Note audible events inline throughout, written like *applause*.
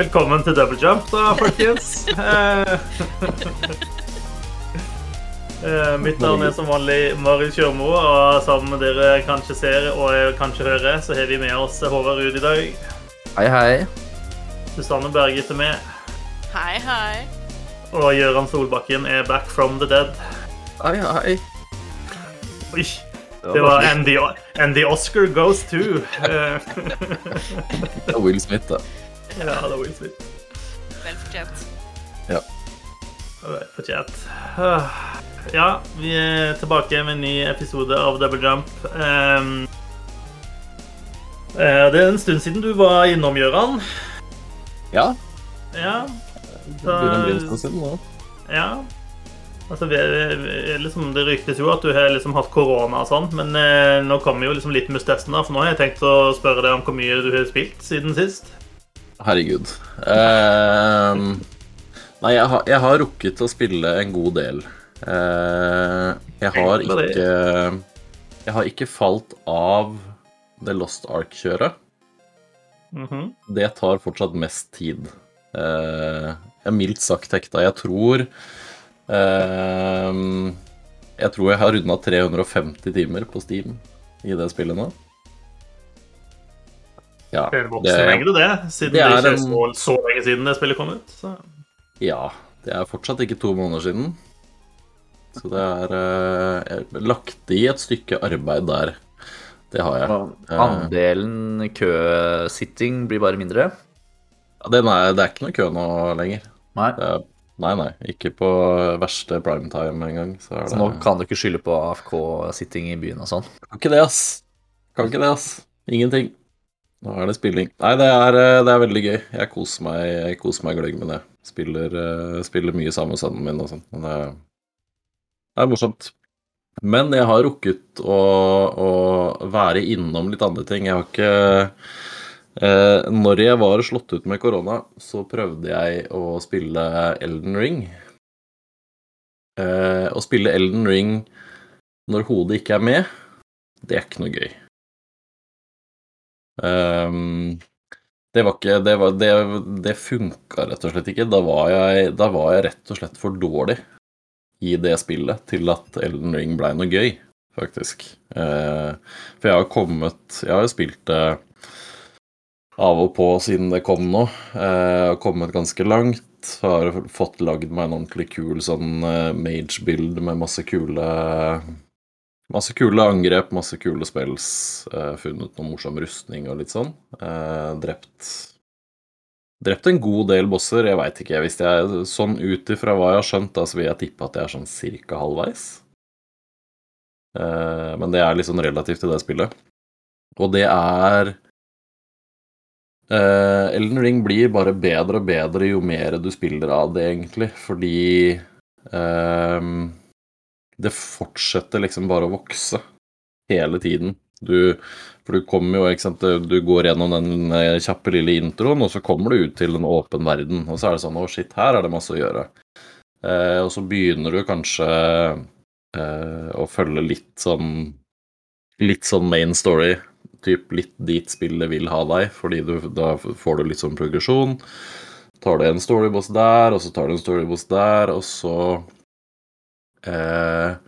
Velkommen til double jump, da, folkens. *laughs* Eh, eh, Mitt navn er som vanlig Marius Kjørmo, og som dere kanskje ser og kanskje hører, så har vi med oss Håvard Ruud i dag. Hei, hei. Susanne Berget er med, Hei, hei. og Gøran Solbakken er back from the dead. Hei, hei. Oi, det var And the, and the Oscar goes to. Eh, *laughs* Det er Will Smith, da. Ja, det var Will Smith. Vel fortjent. Ja. Vel Fortjent. Ah, Ja, vi er tilbake med en ny episode av Double Jump. Ehm, eh, det er en stund siden du var innom, Gøran. Ja. Ja. Det begynner å bli en stund siden nå. ja. Altså, vi, vi, liksom, det ryktes jo at du har liksom hatt korona og sånn, men eh, nå kommer jo liksom litmus-testen, da, for nå har jeg tenkt å spørre deg om hvor mye du har spilt siden sist. Herregud. Ehm, nei, jeg har, jeg har rukket å spille en god del. Uh, jeg har ikke Jeg har ikke falt av The Lost Ark-kjøret. Mhm. Det tar fortsatt mest tid. Uh, jeg er mildt sagt hekta. Jeg tror Jeg tror jeg har runda 350 timer på Steam i det spillet nå. Ja, Det er en det, siden det det, er ikke er så, så lenge siden det spillet kom ut. Så. Ja, det er fortsatt ikke to måneder siden. Så det er uh, lagt i et stykke arbeid der. Det har jeg. Og Andelen køsitting blir bare mindre. Ja, det, nei, det er ikke noe kø nå lenger. Nei. Det er, nei, nei. Ikke på verste primetime engang. Så det Så nå kan du ikke skylde på AFK-sitting i byen og sånn. Kan ikke det, ass. Kan ikke det, ass. Ingenting. Nå er det spilling. Nei, det er, eh, det er veldig gøy. Jeg koser meg, meg gløgg med det. Spiller, eh, spiller mye sammen med sønnen min og sånn. Men det det er morsomt. Men jeg har rukket å, å være innom litt andre ting. Jeg har ikke eh, Når jeg var slått ut med korona, så prøvde jeg å spille Elden Ring. Eh, å spille Elden Ring når hodet ikke er med, det er ikke noe gøy. Ehm, det var ikke Det, det, det funka rett og slett ikke. Da var, jeg, da var jeg rett og slett for dårlig i det spillet til at Elden Ring blei noe gøy, faktisk. Uh, for jeg har kommet Jeg har jo spilt det av og på siden det kom nå. Har kommet ganske langt. Har fått lagd meg en ordentlig kul sånn eh, mage-bild med masse kule Masse kule angrep, masse kule spells. Uh, funnet noe morsom rustning og litt sånn. Uh, drept Drept en god del bosser. Jeg veit ikke. Hvis jeg, sånn ut ifra hva jeg har skjønt, da, så vil jeg tippe at jeg er sånn cirka halvveis. Uh, men det er litt sånn relativt til det spillet. Og det er Elden Ring blir bare bedre og bedre jo mer du spiller av det, egentlig. Fordi eh, det fortsetter liksom bare å vokse hele tiden. Du, for du kommer jo, ikke sant, du går gjennom den eh, kjappe lille introen, og så kommer du ut til en åpen verden, og så er det sånn å shit, her er det masse å gjøre. Eh, og så begynner du kanskje eh, å følge litt sånn Litt sånn main story, typ litt dit spillet vil ha deg, fordi du, da får du litt sånn progresjon. Tar du en storyboss der, og så tar du en storyboss der, og så eh,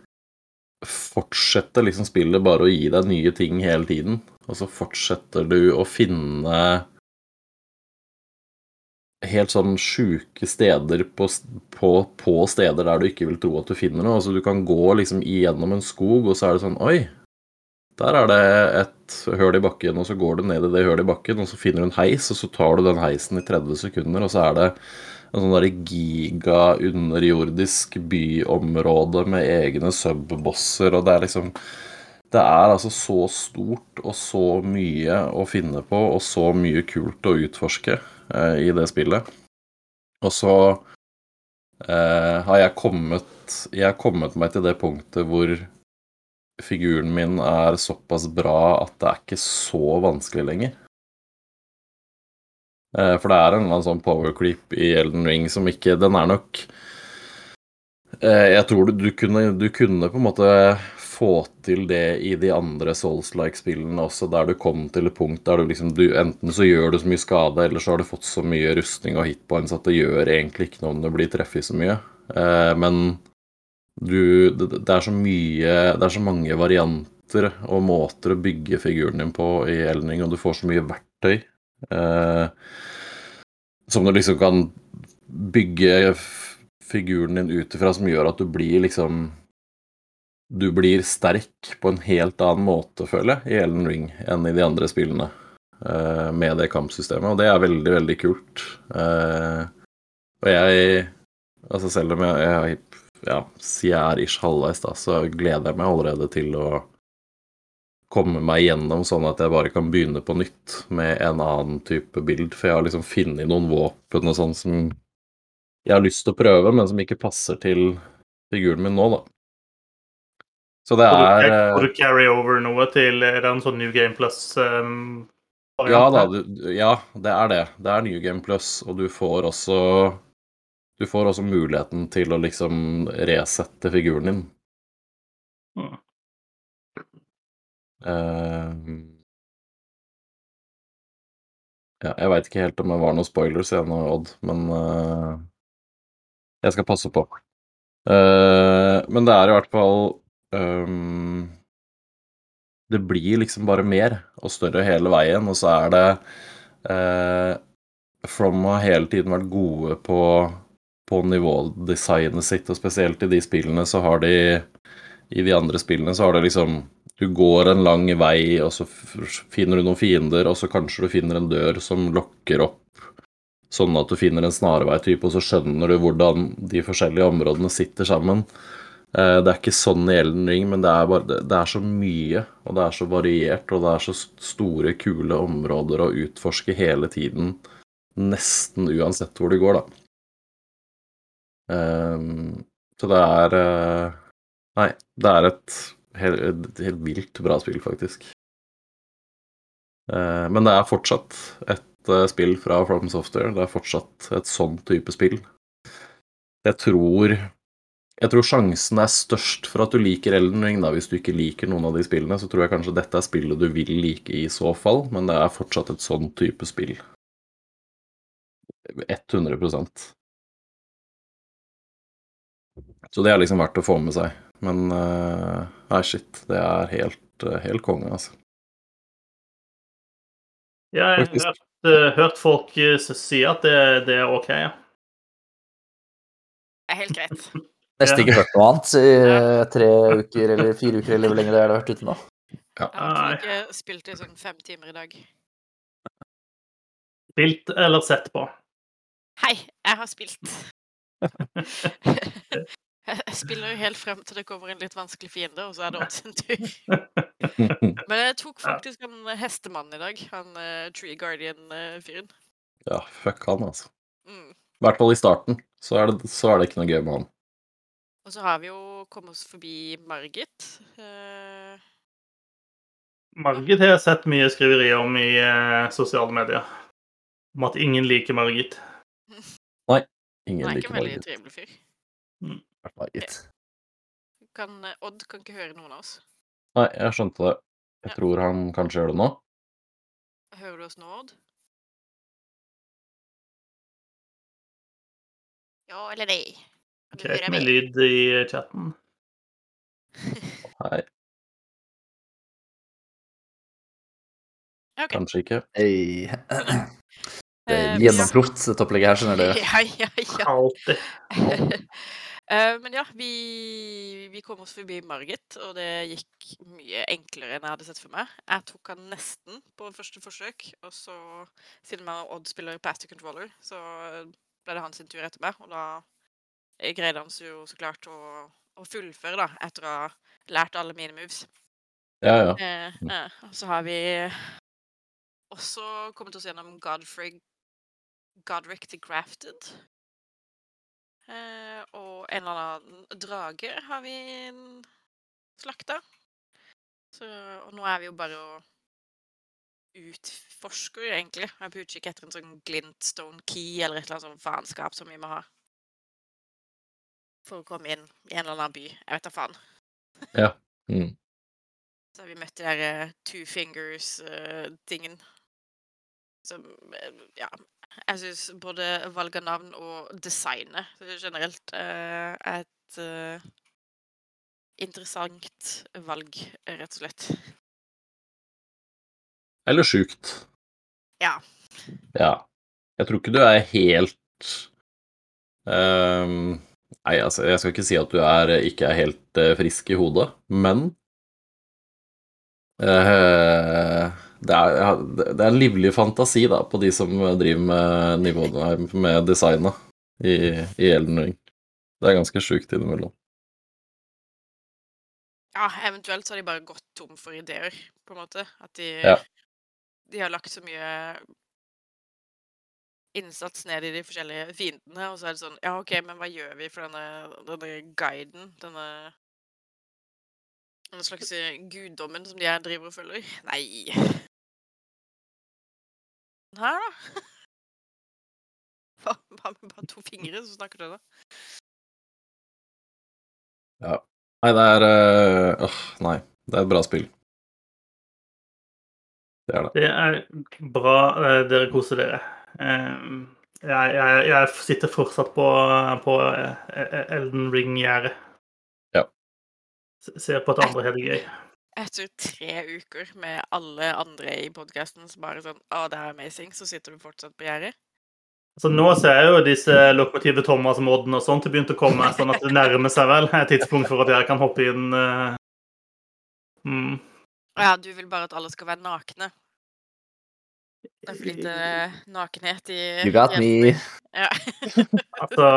fortsetter liksom spillet bare å gi deg nye ting hele tiden. Og så fortsetter du å finne helt sånn sjuke steder på, på, på steder der du ikke vil tro at du finner noe. Altså du kan gå liksom igjennom en skog, og så er det sånn Oi, der er det et høl i bakken, og så går du ned i det hølet i bakken, og så finner du en heis, og så tar du den heisen i 30 sekunder, og så er det en sånn der giga underjordisk byområde med egne subbosser, og det er liksom Det er altså så stort og så mye å finne på, og så mye kult å utforske eh, i det spillet. Og så eh, har jeg kommet Jeg har kommet meg til det punktet hvor figuren min er såpass bra at det er ikke så vanskelig lenger. Eh, For det er en eller annen sånn power creep i Elden Ring som ikke Den er nok eh, Jeg tror du, du, kunne, du kunne på en måte få til det i de andre Souls-like-spillene også, der du kom til et punkt der du liksom du, Enten så gjør du så mye skade, eller så har du fått så mye rustning og hitpoints at det gjør egentlig ikke noe om du blir treffet så mye. Eh, men du det, det er så mye Det er så mange varianter og måter å bygge figuren din på i Elden Ring, og du får så mye verktøy som du liksom kan bygge figuren din ut ifra, som gjør at du blir liksom Du blir sterk på en helt annen måte, føler jeg, i Ellen Ring enn i de andre spillene. eh, med det kampsystemet, og det er veldig, veldig kult. Eh, og jeg Altså selv om jeg, jeg ja, si er ish halvveis, da, så gleder jeg meg allerede til å komme meg gjennom sånn at jeg bare kan begynne på nytt med en annen type bild. For jeg har liksom funnet noen våpen og sånn som jeg har lyst til å prøve, men som ikke passer til figuren min nå, da. Så det er eh, får du carry over noe til Er det en sånn New Game Plus-variant? Ja da, du, ja, det er det. Det er New Game Plus, og du får også Du får også muligheten til å liksom resette figuren din. Mm. Eh, ja, jeg veit ikke helt om det var noen spoilers igjen av Odd, men eh, jeg skal passe på. Eh, men det er i hvert fall ehm, Det blir liksom bare mer og større hele veien, og så er det uh, From har hele tiden vært gode på, på nivådesignet sitt, og spesielt i de spillene så har de I de andre spillene så har det liksom du går en lang vei, og så finner du noen fiender, og så kanskje du finner en dør som lokker opp, sånn at du finner en snarvei-type, og så skjønner du hvordan de forskjellige områdene sitter sammen. Eh, Det er ikke sånn i Elden Ring, men det er, bare, det- er så mye, og det er så variert, og det er så store, kule områder å utforske hele tiden, nesten uansett hvor du går, da. Eh, Så det er eh, Nei, det er et helt, helt vilt bra spill, faktisk. Eh, Men det er fortsatt et eh, spill fra From Software. Det er fortsatt et sånn type spill. Jeg tror Jeg tror sjansen er størst for at du liker Elden Ring. da, Hvis du ikke liker noen av de spillene, så tror jeg kanskje dette er spillet du vil like i så fall, men det er fortsatt et sånn type spill. 100% Så det er liksom verdt å få med seg. Men eh, nei, shit. Det er helt, eh, helt konge, altså. Ja, jeg har hørt, eh, hørt folk si at det, det er OK, ja. Det er helt greit. *laughs* Nesten ikke hørt noe annet i tre uker eller fire uker eller hvor lenge det har vært ute nå. Jeg har ikke spilt i sånn fem timer i dag. Spilt eller sett på. Hei, jeg har spilt. *laughs* Jeg spiller jo helt frem til det kommer en litt vanskelig fiende, og så er det Odd sin tur. *laughs* Men jeg tok faktisk en hestemann i dag. Han uh, Tree Guardian-fyren. ja, fuck han, altså. Mm. I hvert fall i starten. Så er, det, så er det ikke noe gøy med han. Og så har vi jo kommet oss forbi Margit. Uh... Margit har jeg sett mye skriverier om i uh, sosiale medier. Om at ingen liker Margit. Nei, Ingen liker Margit. han er ikke en veldig trivelig fyr. Margit. Kan, eh, Odd kan ikke høre noen av oss. Nei, jeg skjønte det. Jeg Ja. tror han kanskje gjør det nå. Hører du oss nå, Odd? Ja eller nei? Ok, høre med meg? lyd i chatten. *laughs* Nei, Ok. kanskje ikke. Hey. Det Eh, er gjennomproft, dette opplegget her, skjønner du. *laughs* Ja, ja, ja. Alltid. *laughs* Eh, Men ja, vi, vi kom oss forbi Margit, og det gikk mye enklere enn jeg hadde sett for meg. Jeg tok han nesten på første forsøk, og så, siden jeg og Odd spiller Pastor Controller, så ble det hans tur etter meg, og da greide han seg jo så klart å, å fullføre, da, etter å ha lært alle mine moves. Ja, ja. Eh, eh, og så har vi også kommet oss gjennom Godfrey Godric the Grafted. Eh, og en eller annen drage har vi slakta. Så, og nå er vi jo bare og utforsker, egentlig. Jeg er på utkikk etter en sånn glintstone key eller et eller annet sånn faenskap som vi må ha. For å komme inn i en eller annen by. Jeg vet da faen. Mm. Så har vi møtt de der uh, two fingers-tingen. Som eh, Ja. Jeg syns både valg av navn og designet generelt eh, er et eh, interessant valg, rett og slett. Eller sjukt. Ja. Ja. Jeg tror ikke du er helt um, Nei, altså, jeg skal ikke si at du er, ikke er helt eh, frisk i hodet, men eh, det, er, det er en livlig fantasi da, på de som driver med nivåene med designet i, i Elden Ring. Det er ganske sjukt innimellom. ja, eventuelt så har de bare gått tom for ideer, på en måte. At de, Ja. de har lagt så mye innsats ned i de forskjellige fiendene, og så er det sånn Ja, OK, men hva gjør vi for denne, denne guiden? Denne denne slags eh, guddommen som de her driver og følger? Nei her, da? Hva med bare to fingre, så snakker du da? Nei, det er øh, åh, Nei, det er et bra spill. Det er det. Det er bra eh, dere koser dere. Eh, Jeg, jeg, jeg sitter fortsatt på, på eh, Elden Ring-gjerdet. Ja. Ser på at andre har det gøy. Etter tre uker med alle andre i podkasten som bare sånn Å, det er amazing, så sitter du fortsatt på gjerdet? Så nå ser jeg jo disse lokomotive Thomas Modden og sånt begynt å komme, sånn at det nærmer seg vel et tidspunkt for at jeg kan hoppe inn. uh... mm. Ja, du vil bare at alle skal være nakne. Det er for lite nakenhet i You got me. Ja. *laughs* Altså,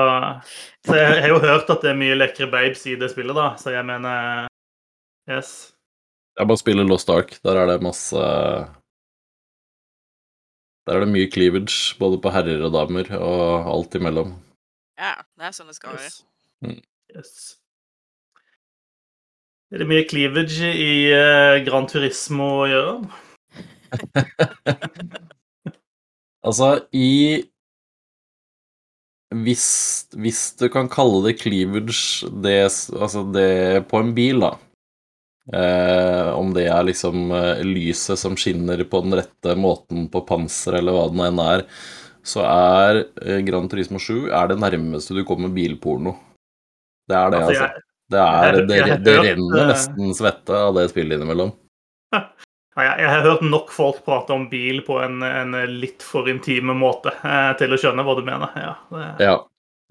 så jeg har jo hørt at det er mye lekre babes i det spillet, da, så jeg mener Yes. Jeg bare spiller Lost Ark. Der er det masse Der er det mye cleavage, både på herrer og damer, og alt imellom. ja, det er sånn det skal være. Yes. yes. Er det mye cleavage i uh, Gran Turismo å gjøre? *laughs* Altså, i hvis, hvis du kan kalle det cleavage det, altså det på en bil, da. Eh, om det er liksom eh, lyset som skinner på den rette måten på panseret, eller hva det nå enn er, så er eh, Gran Turismo 7 er det nærmeste du kommer bilporno. Det er det, Altså, altså. Det, er, det, har det renner eh, nesten svette av det spillet innimellom. Jeg, jeg har hørt nok folk prate om bil på en, en litt for intime måte eh, til å skjønne hva du mener. Ja, det, Ja.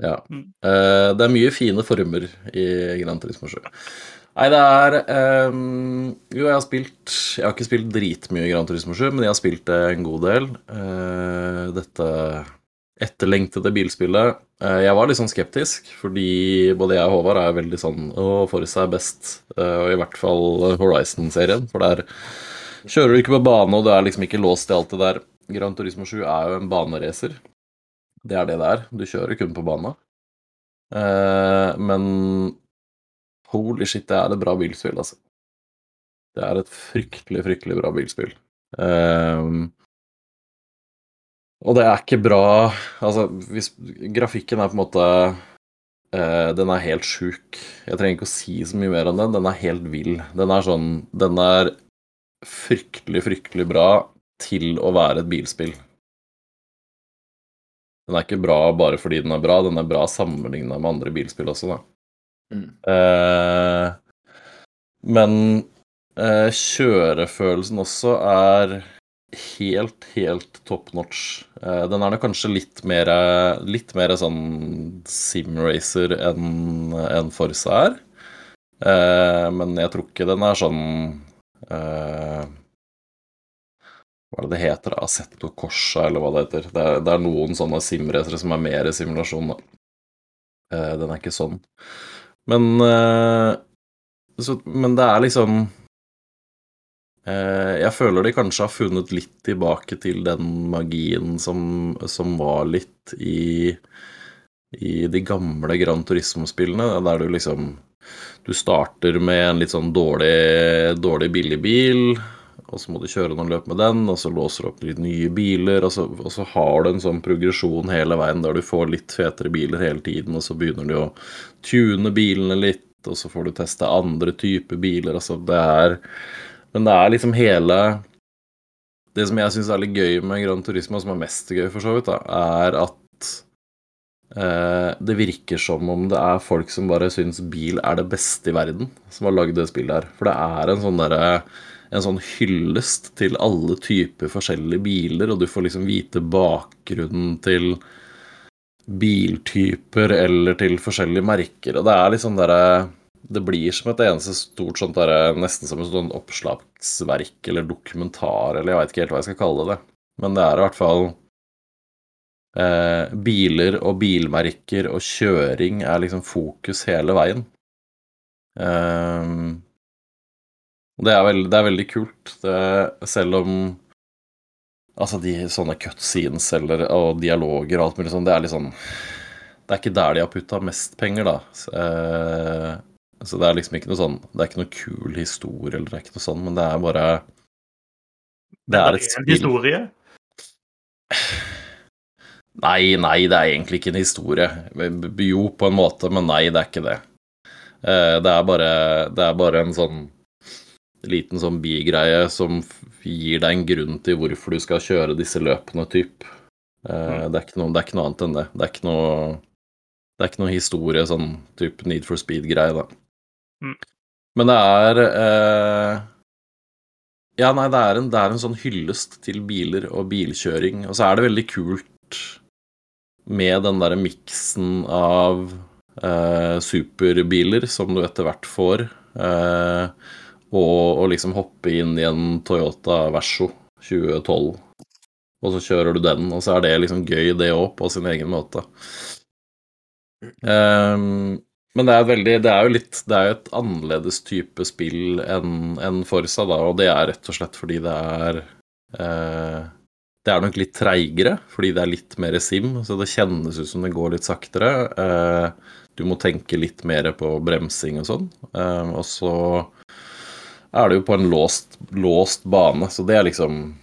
ja. Mm. Eh, det er mye fine former i Gran Turismo 7. Nei, det er um, Jo, jeg har spilt Jeg har ikke spilt dritmye Gran Turismo 7, men jeg har spilt det en god del. Uh, dette etterlengtede bilspillet. Uh, jeg var litt sånn skeptisk, fordi både jeg og Håvard er veldig sånn Å, Forza er best. uh, og i hvert fall Horizon-serien, for der kjører du ikke på bane, og du er liksom ikke låst i alt det der. Gran Turismo 7 er jo en baneracer. Det er det det er. Du kjører kun på bana. Men holy shit, det er et bra bilspill, altså. Det er et fryktelig, fryktelig bra bilspill. Um, og det er ikke bra Altså, hvis grafikken er på en måte uh, Den er helt sjuk. Jeg trenger ikke å si så mye mer enn den. Den er helt vill. Den er sånn Den er fryktelig, fryktelig bra til å være et bilspill. Den er ikke bra bare fordi den er bra, den er bra sammenligna med andre bilspill også, da. Eh, men uh, kjørefølelsen også er helt, helt top notch. Uh, den er nok kanskje litt mer, litt mer sånn simracer enn en Forza er. Men jeg tror ikke den er sånn Hva er det det heter? Assetto Corsa, eller hva det heter. Det er, det er noen sånne simracere som er mer simulasjon, da. Uh, den er ikke sånn. Men eh, så, Men det er liksom eh, Jeg føler de kanskje har funnet litt tilbake til den magien som, som var litt i i de gamle Gran Turismo-spillene, der du liksom Du starter med en litt sånn dårlig, dårlig billig bil, og så må du kjøre noen løp med den, og så låser du opp litt nye biler, og så, og så har du en sånn progresjon hele veien der du får litt fetere biler hele tiden, og så begynner du å tune bilene litt, og så får du teste andre typer biler. Altså, det er Men det er liksom hele Det som jeg syns er litt gøy med Gran Turismo, som er mest gøy for så vidt, da, er at eh, det virker som om det er folk som bare syns bil er det beste i verden, som har lagd det spillet her. For det er en sånn derre en sånn hyllest til alle typer forskjellige biler, og du får liksom vite bakgrunnen til biltyper eller til forskjellige merker. Og det er sånn derre Det blir som et eneste stort sånt derre Nesten som et sånt oppslagsverk eller dokumentar, eller jeg veit ikke helt hva jeg skal kalle det. Men det er i hvert fall eh, Biler og bilmerker og kjøring er liksom fokus hele veien. Eh, det er, veld, det er veldig kult, det, selv om Altså, de sånne cutscenes eller, og dialoger og alt mulig sånn, det er litt sånn Det er ikke der de har putta mest penger, da. Så, eh, så det er liksom ikke noe sånn Det er ikke noe kul historie, eller det er ikke noe sånn, men det er bare Det er et en spill historie. Nei, nei, det er egentlig ikke en historie. Jo, på en måte, men nei, det er ikke det. Eh, Det er bare, det er bare en sånn liten sånn bigreie som gir deg en grunn til hvorfor du skal kjøre disse løpene, typ. Mm. Det er noe, det er ikke noe annet enn det. Det er ikke noe Det er ikke noe historie, sånn type Need for Speed-greie, da. Mm. Men det er eh, Ja, nei, det er, en, det er en sånn hyllest til biler og bilkjøring. Og så er det veldig kult med den derre miksen av eh, superbiler som du etter hvert får, eh, og, og liksom hoppe inn i en Toyota Verso 2012. Og så kjører du den, og så er det liksom gøy, det òg, på sin egen måte. Um, men det er, veldig, det er jo litt Det er jo et annerledes type spill enn en Forsa, da, og det er rett og slett fordi det er eh, Det er nok litt treigere, fordi det er litt mer sim, så det kjennes ut som det går litt saktere. Eh, du må tenke litt mer på bremsing og sånn. Eh, og så er det jo på en låst, låst bane, så det er liksom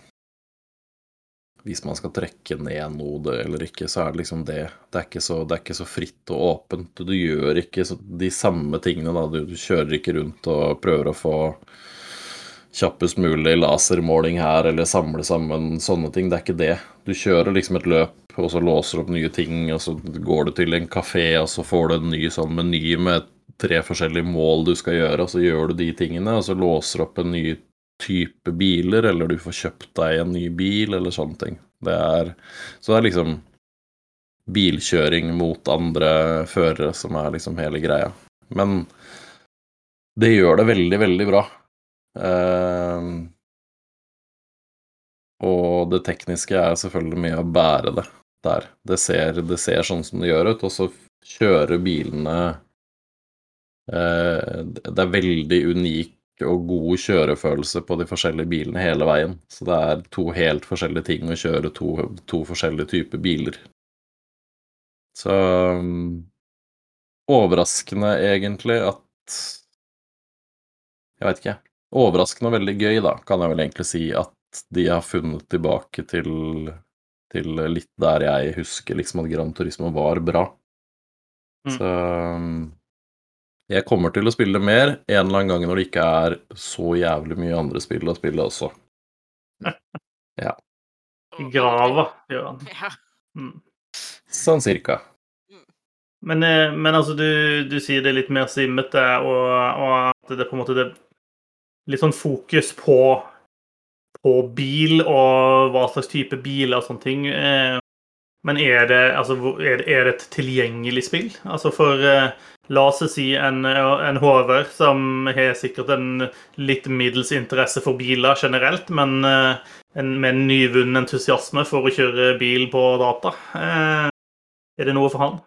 Hvis man skal trekke ned noe eller ikke, så er det liksom det. Det er så, det er ikke så fritt og åpent. Du gjør ikke de samme tingene, da. Du, du kjører ikke rundt og prøver å få kjappest mulig lasermåling her, eller samle sammen sånne ting. Det er ikke det. Du kjører liksom et løp, og så låser du opp nye ting, og så går du til en kafé, og så får du en ny sånn meny med tre forskjellige mål du skal gjøre, og så gjør du de tingene, og så låser du opp en ny type biler, eller du får kjøpt deg en ny bil, eller sånne ting. Det er Så det er liksom bilkjøring mot andre førere som er liksom hele greia. Men det gjør det veldig, veldig bra. Eh, og det tekniske er selvfølgelig med å bære det der. Det ser, det ser sånn som det gjør ut, og så kjører bilene Det er veldig unik og god kjørefølelse på de forskjellige bilene hele veien. Så det er to helt forskjellige ting å kjøre to, to forskjellige typer biler. Så um, overraskende, egentlig, at Jeg veit ikke. Overraskende og veldig gøy, da, kan jeg vel egentlig si, at de har funnet tilbake til, til litt der jeg husker liksom at Gran Turismo var bra. Mm. Så um, jeg kommer til å spille mer en eller annen gang når det ikke er så jævlig mye andre spill å spille også. *laughs* I grava, gjør han. Ja. Mm. Sånn cirka. Men, eh, men altså, du, du sier det er litt mer simmete, og, og at det er på en måte det litt sånn fokus på på bil og hva slags type bil og sånne ting. Eh, Men er det, altså, er det, er det et tilgjengelig spill? Altså for eh, La oss si en, en hover som har sikkert en litt middels interesse for biler generelt, men eh, en, med en nyvunnen entusiasme for å kjøre bil på data. Eh, Er det noe for han?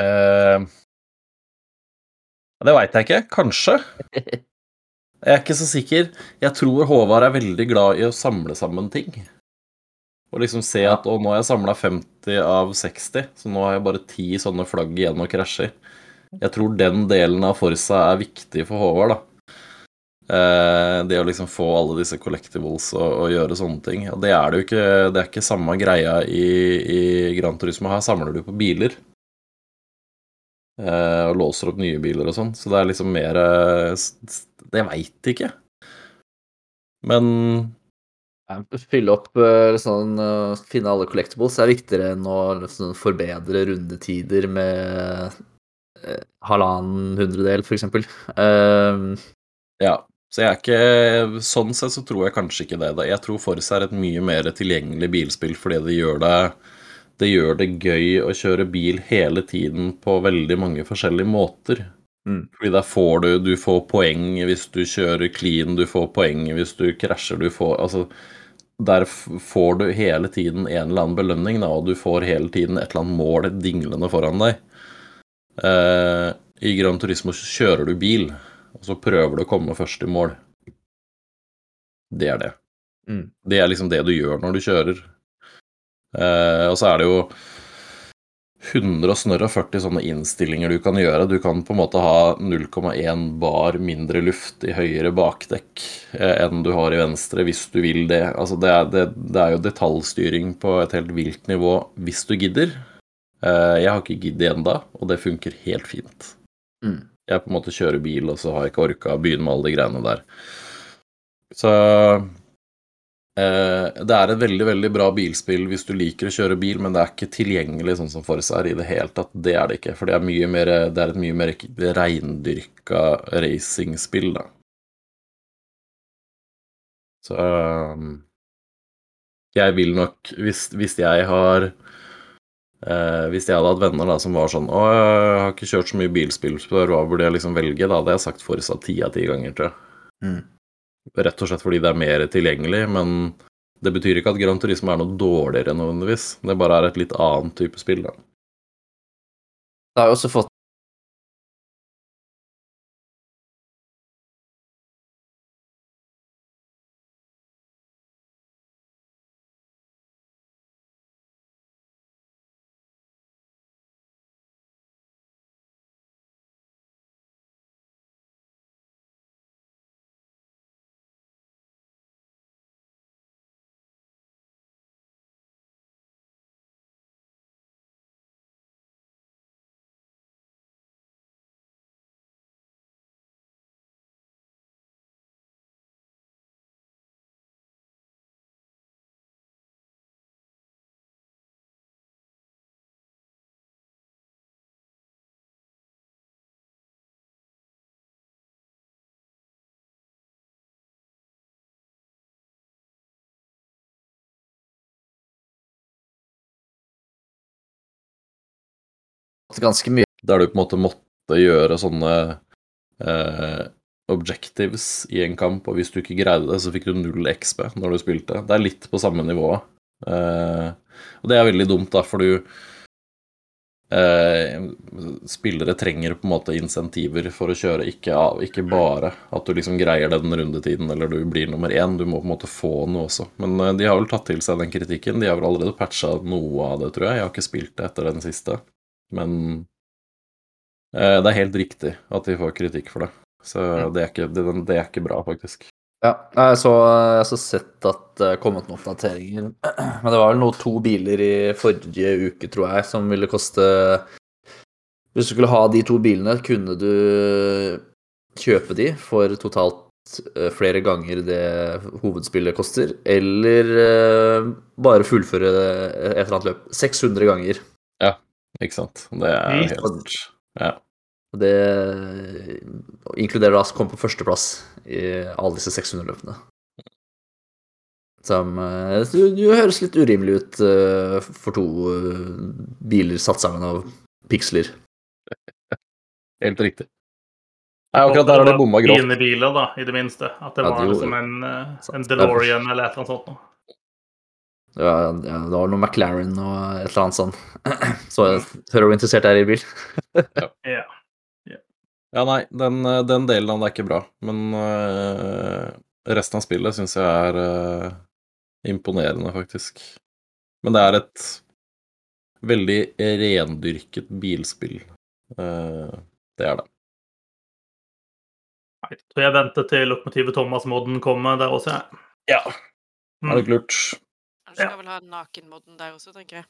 Uh, det veit jeg ikke. Kanskje. *laughs* Jeg er ikke så sikker. Jeg tror Håvard er veldig glad i å samle sammen ting. Og liksom se at å, nå har jeg samla 50 av 60, så nå har jeg bare 10 sånne flagg igjen og krasjer. Jeg tror den delen av Forsa er viktig for Håvard, da. Eh, det å liksom få alle disse collectibles og, og gjøre sånne ting. Og det er det jo ikke Det er ikke samme greia i, i Gran Turismo. Her samler du på biler. Eh, og låser opp nye biler og sånn. Så det er liksom mer Jeg veit ikke. Men Fylle opp eh, sånn, eh, Finne alle collectibles er viktigere enn å sånn, forbedre rundetider med eh, halvannen hundredel, for eksempel. Eh, Ja, så jeg er ikke Sånn sett så tror jeg kanskje ikke det. da. Jeg tror Forza er et mye mer tilgjengelig bilspill fordi det gjør det Det gjør det gøy å kjøre bil hele tiden på veldig mange forskjellige måter. Mm. Fordi der får du Du får poeng hvis du kjører clean, du får poeng hvis du krasjer, du får Altså der får du hele tiden en eller annen belønning, da, og du får hele tiden et eller annet mål dinglende foran deg. Eh, I Gran Turismo kjører du bil, og så prøver du å komme først i mål. Det er det. Mm. Det er liksom det du gjør når du kjører. Eh, og så er det jo 140 sånne innstillinger du kan gjøre. Du kan på en måte ha 0,1 bar mindre luft i høyre bakdekk eh, enn du har i venstre, hvis du vil det. Altså det, er, det, det er jo detaljstyring på et helt vilt nivå hvis du gidder. Eh, jeg har ikke giddet ennå, og det funker helt fint. Mm. Jeg på en måte kjører bil, og så har jeg ikke orka å begynne med alle de greiene der. Så det er et veldig, veldig bra bilspill hvis du liker å kjøre bil, men det er ikke tilgjengelig sånn som Forza er i det hele tatt. Det er det ikke, for det er, mye mer, det er et mye mer reindyrka racingspill, da. Så um, jeg vil nok, hvis, hvis jeg har eh, Hvis jeg hadde hatt venner da som var sånn Å, jeg har ikke kjørt så mye bilspill før, hva burde jeg liksom velge? Da hadde jeg sagt Forza ti av ti ganger, tror jeg. Mm. Rett og slett fordi det er mer tilgjengelig, men det betyr ikke at Grand Turisme er noe dårligere nødvendigvis. Det bare er et litt annet type spill, da. Det har jo også fått ganske mye Der du på en måte måtte gjøre sånne eh, objectives i en kamp, og hvis du ikke greide det, så fikk du null XP når du spilte. Det er litt på samme nivå. Eh, og det er veldig dumt, da, for du eh, Spillere trenger på en måte insentiver for å kjøre, ikke, av, ikke bare at du liksom greier den rundetiden eller du blir nummer én. Du må på en måte få noe også. Men eh, de har vel tatt til seg den kritikken. De har vel allerede patcha noe av det, tror jeg. Jeg har ikke spilt det etter den siste. Men eh, det er helt riktig at de får kritikk for det. Så det er ikke, det, det er ikke bra, faktisk. Ja, jeg så, jeg så sett at det er kommet noen oppdateringer. *clears throat* Men det var vel noe to biler i forrige uke, tror jeg, som ville koste Hvis du skulle ha de to bilene, kunne du kjøpe de for totalt eh, flere ganger det hovedspillet koster, eller eh, bare fullføre et eller annet løp 600 ganger. Ikke sant? Det er helt Ja. Og Det inkluderer da som kom på førsteplass i alle disse 600 løpene. Som du, det det høres litt urimelig ut eh, for to eh, biler satt sammen av piksler. *laughs* Helt riktig. Nei, akkurat der har de bomma grovt. Fine biler, da, i det minste. At det Ja, var det liksom en, eh, en DeLorean eller et eller annet sånt. noe. Ja, ja, det var noe McLaren og et eller annet sånn. *clears throat* Så hører du interessert er i bil? *laughs* Ja. Ja, nei, den, eh, den delen av det er ikke bra. Men eh, resten av spillet syns jeg er eh, imponerende, faktisk. Men det er et veldig rendyrket bilspill. Uh, det er det. Nei, Så jeg venter til Lokomotivet Thomas Modden kommer der også. jeg. Ja. Mm. Er det lurt? Du skal vel ha nakenmodden der også, tenker jeg.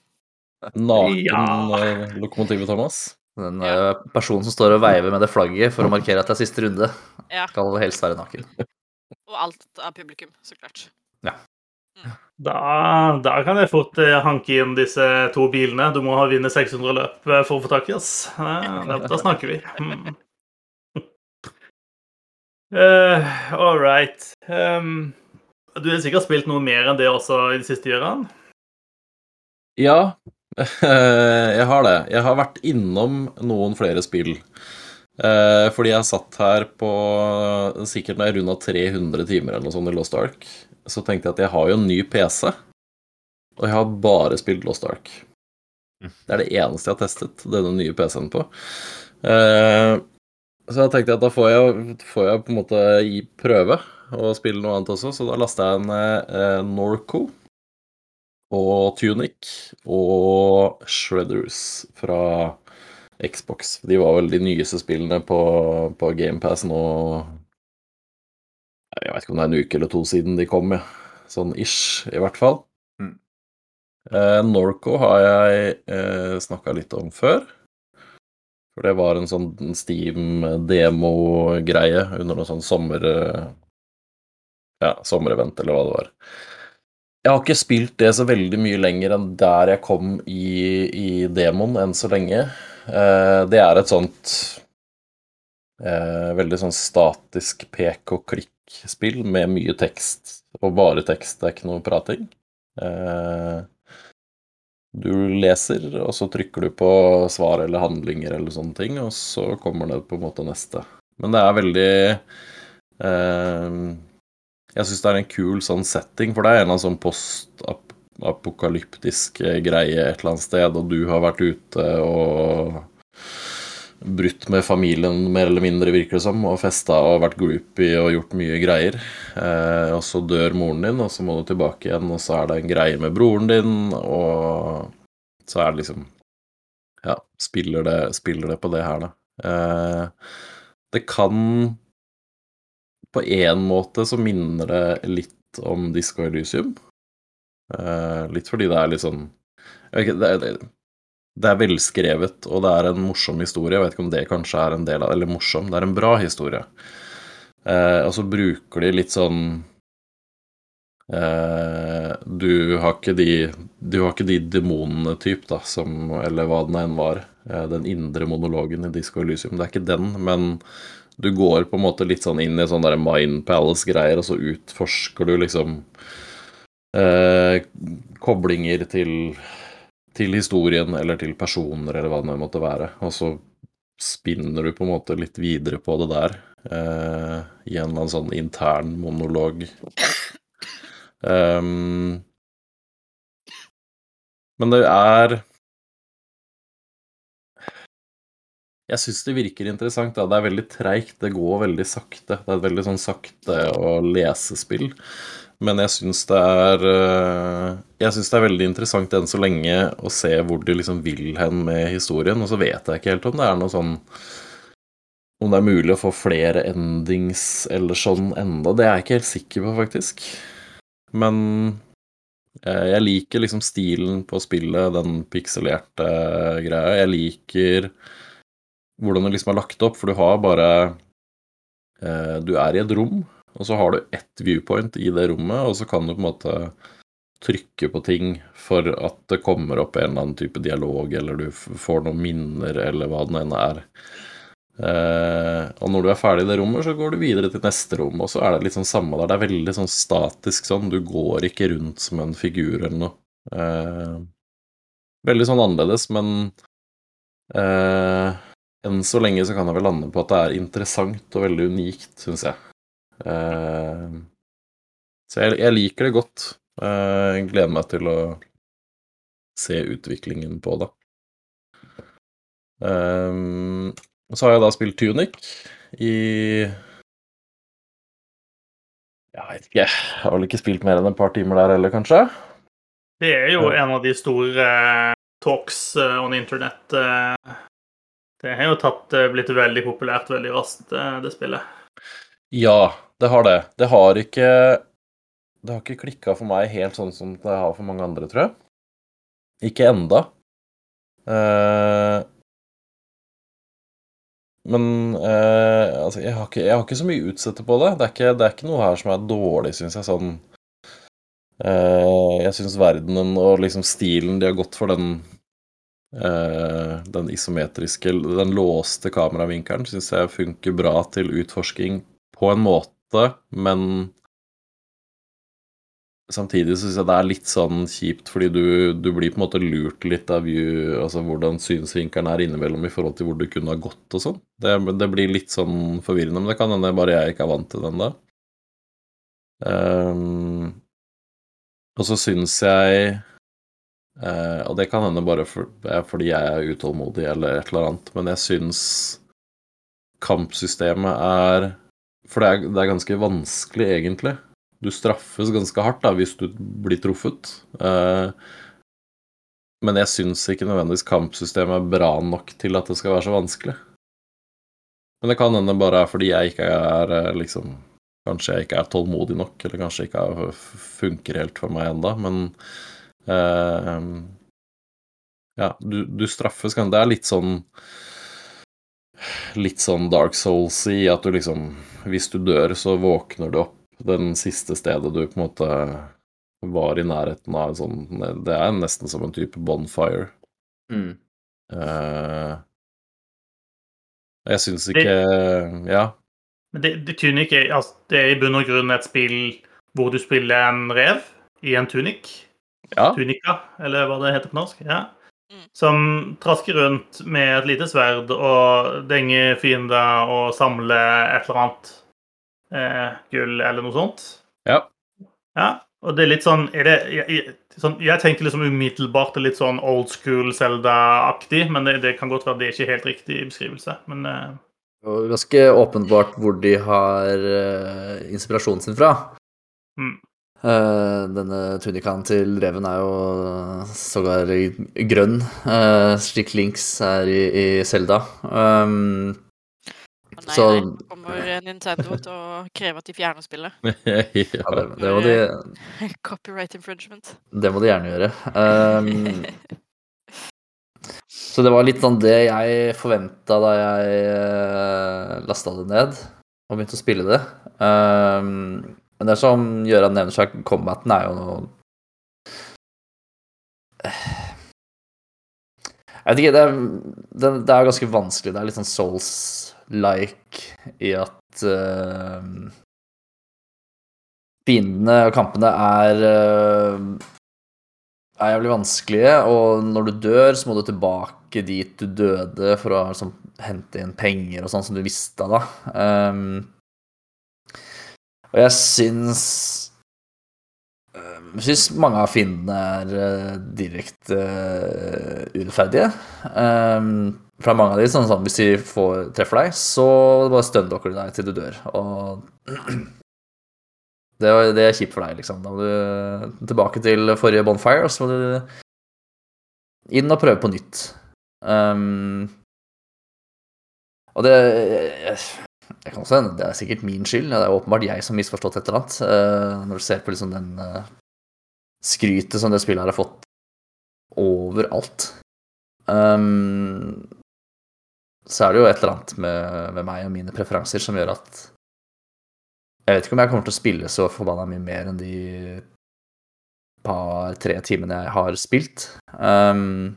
Naken Ja. eh, lokomotivet Thomas? Den Ja. eh, personen som står og veiver med det flagget for å *laughs* markere at det er siste runde, Ja. skal helst være naken. Og alt av publikum, så klart. Da, da kan jeg fort eh, hanke inn disse to bilene. Du må ha vunnet 600 løp eh, for å få tak i oss. Eh, Da, da snakker vi. Mm. Uh, *laughs* all right. Um, du har sikkert spilt noe mer enn det også i de siste, årene? Ja, *laughs* jeg har det. Jeg har vært innom noen flere spill. Eh, fordi jeg satt her på sikkert når jeg runda 300 timer eller noe sånt i Lost Ark. Så tenkte jeg at jeg har jo en ny PC, og jeg har bare spilt Lost Ark. Det er det eneste jeg har testet denne nye PC-en på. Eh, så da tenkte jeg at da får jeg, får jeg på en måte prøve å spille noe annet også, så da lasta jeg en eh, Norco og Tunic og Shredders fra Xbox. De var vel de nyeste spillene på, på GamePass nå Jeg vet ikke om det er en uke eller to siden de kom, ja. Sånn ish, i hvert fall. Mm. Eh, Norco har jeg eh, snakka litt om før. For det var en sånn Steam-demo-greie under noe sånn sommer... eh, Ja, sommerevent, eller hva det var. Jeg har ikke spilt det så veldig mye lenger enn der jeg kom i, i demon enn så lenge. Eh, det er et sånt eh, veldig sånn statisk pek og klikk-spill med mye tekst. Og bare tekst, det er ikke noe prating. Eh, du leser, og så trykker du på svar eller handlinger eller sånne ting, og så kommer det på en måte neste. Men det er veldig eh, jeg syns det er en kul sånn setting, for det er en eller annen sånn postapokalyptisk eh, greie et eller annet sted, og du har vært ute og brutt med familien mer eller mindre, virker det som, og festa og vært groupie og gjort mye greier. Eh, og så dør moren din, og så må du tilbake igjen, og så er det en greie med broren din, og så er det liksom Ja, spiller det, spiller det på det her, da. Eh, det kan på én måte så minner det litt om Disco Elysium. Uh, litt fordi det er litt sånn ikke, det, er, det er velskrevet, og det er en morsom historie. Jeg vet ikke om det kanskje er en del av Eller morsom, det er en bra historie. Uh, og så bruker de litt sånn uh, Du har ikke de Du har ikke de demonene, typ, da, som Eller hva den enn var. Den indre monologen i Disco Elysium. Det er ikke den, men du går på en måte litt sånn inn i sånn der Mind Palace-greier, og så utforsker du liksom eh, koblinger til, til historien eller til personer, eller hva det måtte være. Og så spinner du på en måte litt videre på det der, eh, i en eller annen sånn intern monolog. Um, men det er Jeg syns det virker interessant. Da. Det er veldig treigt, det går veldig sakte. Det er et veldig sånn sakte å lese-spill. Men jeg syns det er øh, Jeg syns det er veldig interessant enn så lenge å se hvor de liksom vil hen med historien. Og så vet jeg ikke helt om det er noe sånn Om det er mulig å få flere endings eller sånn enda. Det er jeg ikke helt sikker på, faktisk. Men eh, jeg liker liksom stilen på spillet, den pikselerte greia. Jeg liker hvordan det liksom er lagt opp, for du har bare eh, Du er i et rom, og så har du ett viewpoint i det rommet, og så kan du på en måte trykke på ting for at det kommer opp en eller annen type dialog, eller du får noen minner, eller hva det enn er. Eh, og når du er ferdig i det rommet, så går du videre til neste rom, og så er det litt sånn samme der. Det er veldig sånn statisk sånn, du går ikke rundt som en figur eller noe. Eh, veldig sånn annerledes, men eh, enn så lenge så kan jeg vel lande på at det er interessant og veldig unikt, syns jeg. Eh, så jeg, jeg, liker det godt. Eh, jeg gleder meg til å se utviklingen på det. Um, så har jeg da spilt Tunic i Jeg vet ikke. Jeg har vel ikke spilt mer enn et par timer der heller, kanskje? Det er jo en av de store talks on internett. Det har jo tatt, blitt veldig populært veldig raskt, det spillet. Ja, det har det. Det har ikke Det har ikke klikka for meg helt sånn som det har for mange andre, tror jeg. Ikke enda. men eh, altså, jeg, har ikke, jeg har ikke så mye å utsette på det. Det er ikke, det er ikke noe her som er dårlig, syns jeg. Sånn eh, Jeg syns verdenen og liksom stilen De har gått for den eh, den isometriske, den låste kameravinkelen, syns jeg funker bra til utforsking på en måte, men Samtidig syns jeg det er litt sånn kjipt, fordi du, du, blir på en måte lurt litt av view, altså hvordan synsvinkelen er innimellom i forhold til hvor du kunne ha gått og sånn. Det, det, blir litt sånn forvirrende, men det kan hende bare jeg ikke er vant til den da. Um, og så syns jeg uh, Og det kan hende bare for, fordi jeg er utålmodig eller et eller annet, men jeg syns kampsystemet er For det er, det er ganske vanskelig, egentlig du straffes ganske hardt da, hvis du blir truffet. Uh, men jeg syns ikke nødvendigvis kampsystemet er bra nok til at det skal være så vanskelig. Men det kan hende bare fordi jeg ikke er eh, liksom Kanskje jeg ikke er tålmodig nok, eller kanskje ikke funker helt for meg enda, men uh, Ja, du, du straffes kanskje Det er litt sånn Litt sånn Dark Souls i at du liksom Hvis du dør, så våkner du opp den siste stedet du på en måte var i nærheten av en sånn Det er nesten som en type bonfire. Mm. Uh, jeg syns ikke det, Ja. Men det, det, tunik er, altså, det er i bunn og grunn et spill hvor du spiller en rev i en tunik. Ja. Tunika, eller hva det heter på norsk. ja. Mm. Som trasker rundt med et lite sverd og denger fiender og samler et eller annet eh, gull eller noe sånt. Ja. ja. Og det er litt sånn, er det, jeg, sånn Jeg tenker liksom umiddelbart litt sånn old school Zelda-aktig, men det, det, kan godt være det er ikke helt riktig beskrivelse. Men eh. Ganske åpenbart hvor de har uh, inspirasjonen sin fra. Mm. Uh, denne tunikaen til reven er jo sågar grønn, uh, slik Links er i, i Zelda. Um, Nei, så... nei, kommer Nintendo til å kreve at de fjerner spillet. *laughs* ja, det, det, må de Copyright infringement. Det må de gjerne gjøre. Um, *laughs* så det var litt sånn det jeg forventa da jeg uh, eh, lasta det ned og begynte å spille det. Um, men det som Gøran nevner seg, combaten er jo noe Jeg vet ikke, det er, det, det er ganske vanskelig. Det er litt sånn souls like i at uh, fiendene og kampene er uh, er jævlig vanskelige, og når du dør, så må du tilbake dit du døde for å liksom, hente inn penger og sånn som du mista da. Um, og jeg syns jeg syns mange av fiendene er uh, direkte uh, urettferdige. Um, fra mange av de, sånn, sånn hvis de får, treffer deg, så bare støndokker de deg til du dør. Og *clears throat* det, det, er kjipt for deg, liksom. Da må du tilbake til forrige bonfire, og så må du inn og prøve på nytt. Um, og det jeg kan også, Det er sikkert min skyld. Det er åpenbart jeg som misforstått et eller annet. Uh, når du ser på liksom den uh, skrytet som det spillet her har fått overalt. Um, så er det jo et eller annet med, med, meg og mine preferanser som gjør at Jeg vet ikke om jeg kommer til å spille så forbanna mye mer enn de par-tre timene jeg har spilt. Um,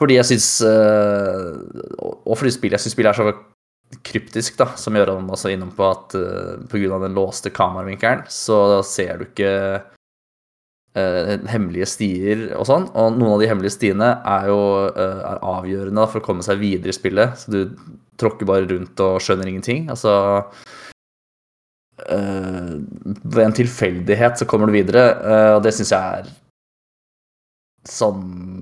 fordi jeg syns uh, Og fordi spillet, jeg syns spillet er så kryptisk, da, som gjør han også innom på at uh, pga. den låste kameravinkelen, så ser du ikke uh, hemmelige stier og sånn. Og noen av de hemmelige stiene er jo er avgjørende for å komme seg videre i spillet. Så du tråkker bare rundt og skjønner ingenting. Altså Ved en tilfeldighet så kommer du videre, og det syns jeg er sånn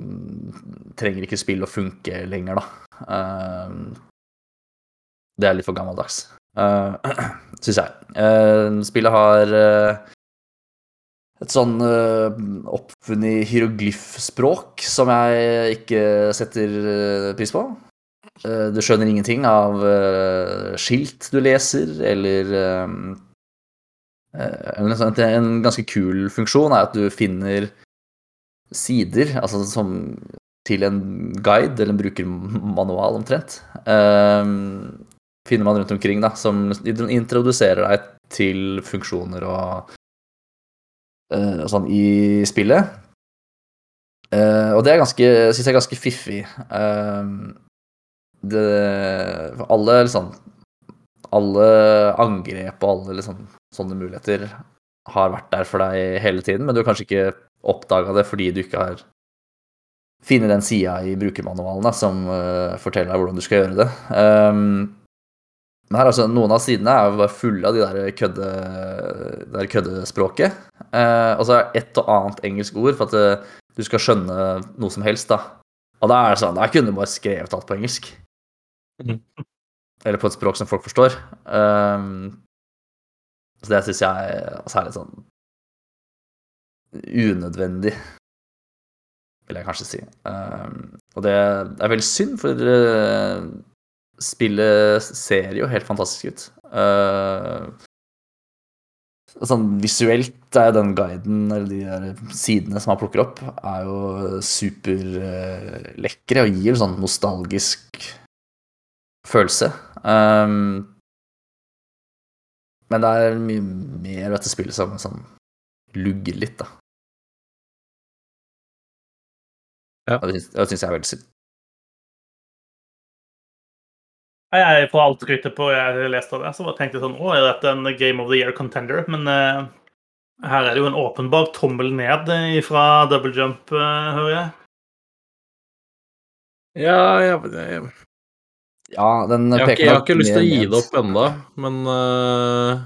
Trenger ikke spill å funke lenger, da. det er litt for gammeldags, *clears throat* uh, syns jeg. spillet har et sånn uh, oppfunnet hieroglyfspråk som jeg ikke setter pris på. Du skjønner ingenting av skilt du leser, eller en, ganske kul funksjon er at du finner sider, altså som til en guide, eller en brukermanual omtrent. Um, finner man rundt omkring, da, som introduserer deg til funksjoner og, uh, og sånn i spillet. Uh, og det er ganske, syns jeg er ganske fiffig. Uh, det, alle liksom Alle angrep og alle liksom, sånne muligheter har vært der for deg hele tiden, men du har kanskje ikke oppdaga det fordi du ikke har funnet den sida i brukermanualen da, som uh, forteller deg hvordan du skal gjøre det. Um, men her altså, noen av sidene er jo bare fulle av de der, kødde, der køddespråket. Uh, og så er det et og annet engelsk ord for at uh, du skal skjønne noe som helst. da. Og da er det sånn, da kunne du bare skrevet alt på engelsk. Mhm. Eller på et språk som folk forstår. Um, så det syns jeg altså er litt sånn unødvendig, vil jeg kanskje si. Um, og det er veldig synd, for uh, spillet ser jo helt fantastisk ut. Uh, sånn visuelt er den guiden, eller de der sidene som han plukker opp, er jo superlekre uh, og gir en sånn nostalgisk følelse. Um, men det er mye mer ved dette spillet som sånn lugger litt, da. Ja. Og det syns jeg er veldig synd. Jeg På alt skrytet på jeg leste av det, så tenkte jeg sånn Å, er dette en Game of the Year contender? Men uh, her er det jo en åpenbar tommel ned fra double jump, uh, hører jeg. Ja, jeg, jeg, Ja, den jeg, peker jeg har ikke lyst til å gi det opp ennå, men eh,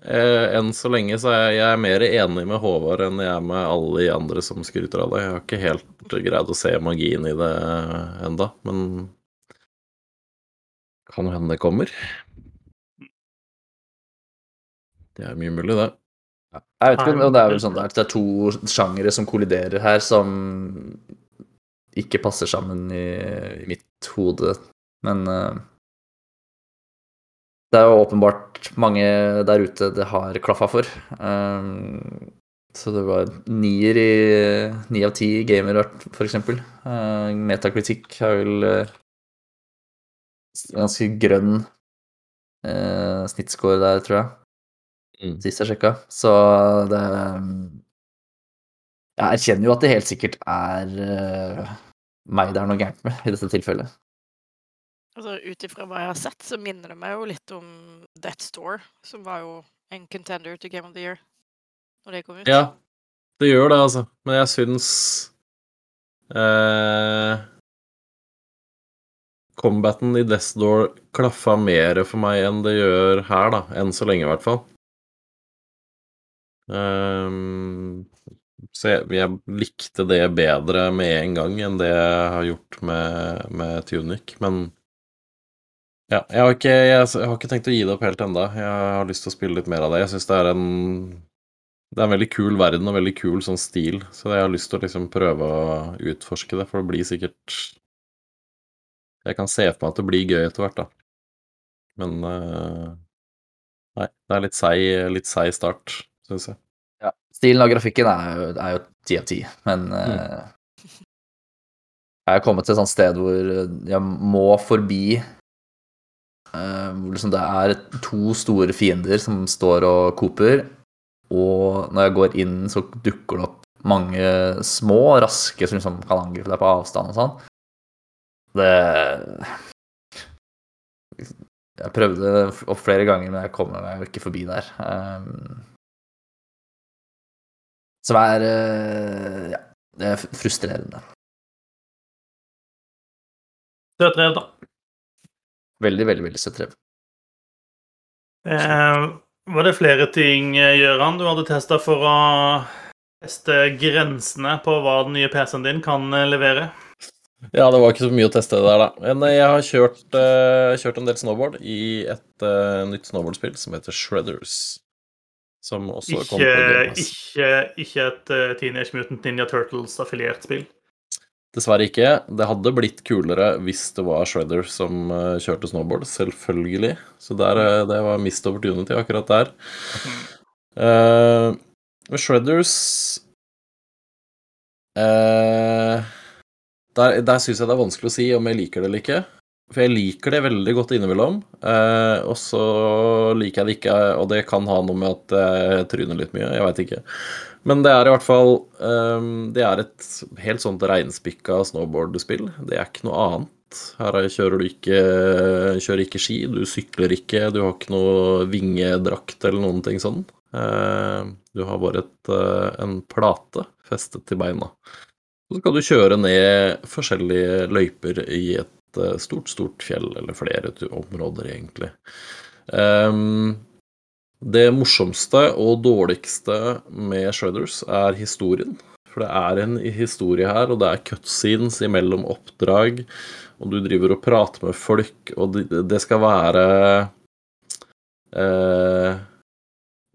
enn så lenge så er jeg, er mer enig med Håvard enn jeg er med alle de andre som skryter av det. Jeg har ikke helt greid å se magien i det enda, men kan jo hende det kommer. Det er mye mulig, det. Jeg vet ikke, og det er vel sånn at det er to sjangere som kolliderer her, som ikke passer sammen i, i mitt hode. Men eh, det er jo åpenbart mange der ute det har klaffa for. Um, så det var nier i ni av ti gamer, for eksempel. Uh, Metakritikk har vel uh, ganske grønn uh, snittscore der, tror jeg Mm. sist jeg sjekka. Så det Jeg erkjenner jo at det helt sikkert er uh, meg det er noe gærent med i dette tilfellet. Altså, Ut ifra hva jeg har sett, så minner det meg jo litt om Death Store, som var jo en contender til Game of the Year når det kom ut. Ja, det gjør det, altså. Men jeg syns eh, Combaten i Death Door klaffa mer for meg enn det gjør her, da. Enn så lenge, i hvert fall. Ehm, så jeg, jeg likte det bedre med en gang enn det jeg har gjort med, med Tunic, men ja, jeg har, ikke, jeg, har ikke tenkt å gi det opp helt enda. Jeg har lyst til å spille litt mer av det. Jeg syns det er en det er en veldig kul verden og veldig kul sånn stil, så jeg har lyst til å liksom prøve å utforske det, for det blir sikkert Jeg kan se for meg at det blir gøy etter hvert, da. Men eh, Nei, det er litt seig, litt seig start, syns jeg. Ja. Stilen og grafikken er jo, ti 10 av 10, men mm. jeg er kommet til et sånt sted hvor jeg må forbi eh, Hvor liksom det er to store fiender som står og koper, og når jeg går inn, så dukker det opp mange små, og raske som liksom kan angripe deg på avstand og sånn. Det Jeg prøvde opp flere ganger, men jeg kommer meg ikke forbi der. Så det er eh, Ja, det er frustrerende. Søt rev, da. Veldig, veldig, veldig rev. Eh, var det flere ting, eh, Gøran, du hadde testa for å teste grensene på hva den nye PC-en din kan eh, levere? Ja, det var ikke så mye å teste der, da. Men eh, jeg har kjørt, uh, kjørt en del snowboard i et uh, nytt snowboardspill som heter Shredders. Som også kom Ikke, på Game ikke, ikke et uh, Teenage Mutant Ninja Turtles-affiliert spill. Dessverre ikke. Det hadde blitt kulere hvis det var Shredder som eh, kjørte snowboard, selvfølgelig. Så der, eh, det var missed opportunity akkurat der. Uh, Shredders uh, Der, der syns jeg det er vanskelig å si om jeg liker det eller ikke. For jeg liker det veldig godt innimellom, Uh, og så liker jeg det ikke, og det kan ha noe med at jeg tryner litt mye, jeg veit ikke. Men det er i hvert fall um, Det er et helt sånt reinspikka snowboardspill. Det er ikke noe annet. Her er- kjører du ikke, kjører ikke ski, du sykler ikke, du har ikke noe vingedrakt eller noen ting sånn. Uh, du har bare et, uh, en plate festet til beina. Så skal du kjøre ned forskjellige løyper i et uh, stort, stort fjell, eller flere områder, egentlig. Ehm, det morsomste og dårligste med Shredders er historien. For det er en historie her, og det er cutscenes imellom oppdrag, og du driver og prater med folk, og det, skal være eh,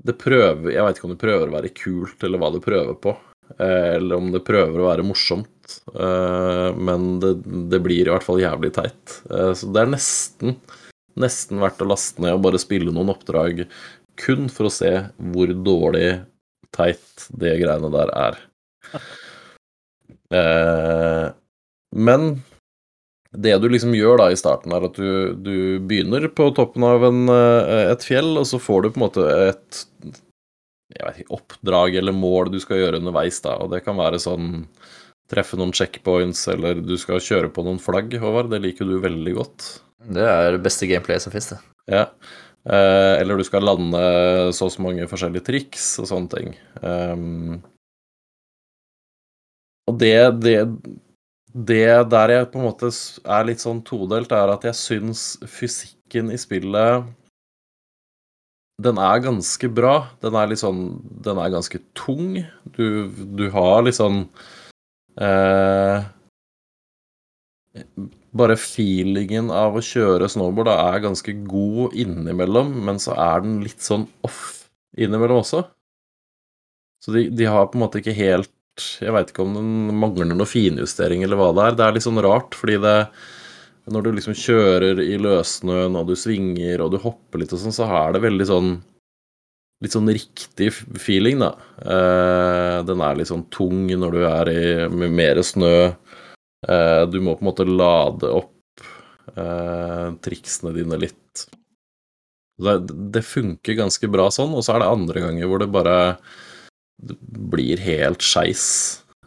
Det prøver Jeg veit ikke om det prøver å være kult, eller hva det prøver på. Eh, eller om det prøver å være morsomt. Eh, men det, det blir i hvert fall jævlig teit. Eh, så det er nesten, nesten verdt å laste ned og bare spille noen oppdrag kun for å se hvor dårlig teit det greiene der er. Eh, men det du liksom gjør da i starten, er at du, du begynner på toppen av en, eh, et fjell, og så får du på en måte et jeg vet oppdrag eller mål du skal gjøre underveis. da, og Det kan være sånn treffe noen checkpoints, eller du skal kjøre på noen flagg, Håvard. Det liker du veldig godt. Det er det beste gameplayet som fins, det. Ja. Eh, eller du skal lande så og så mange forskjellige triks og sånne ting. Um, og det, det Det der jeg på en måte er litt sånn todelt, er at jeg syns fysikken i spillet den er ganske bra. Den er litt sånn Den er ganske tung. Du, du har litt sånn eh, Bare feelingen av å kjøre snowboard da, er ganske god innimellom, men så er den litt sånn off innimellom også. Så de, de har på en måte ikke helt Jeg veit ikke om den mangler noe finjustering eller hva det er. Det er litt sånn rart, fordi det når du liksom kjører i løssnøen, og du svinger, og du hopper litt og sånn, så er det veldig sånn Litt sånn riktig feeling, da. Eh, den er litt sånn tung når du er i mer snø. Eh, du må på en måte lade opp eh, triksene dine litt. Det, det funker ganske bra sånn, og så er det andre ganger hvor det bare blir helt skeis.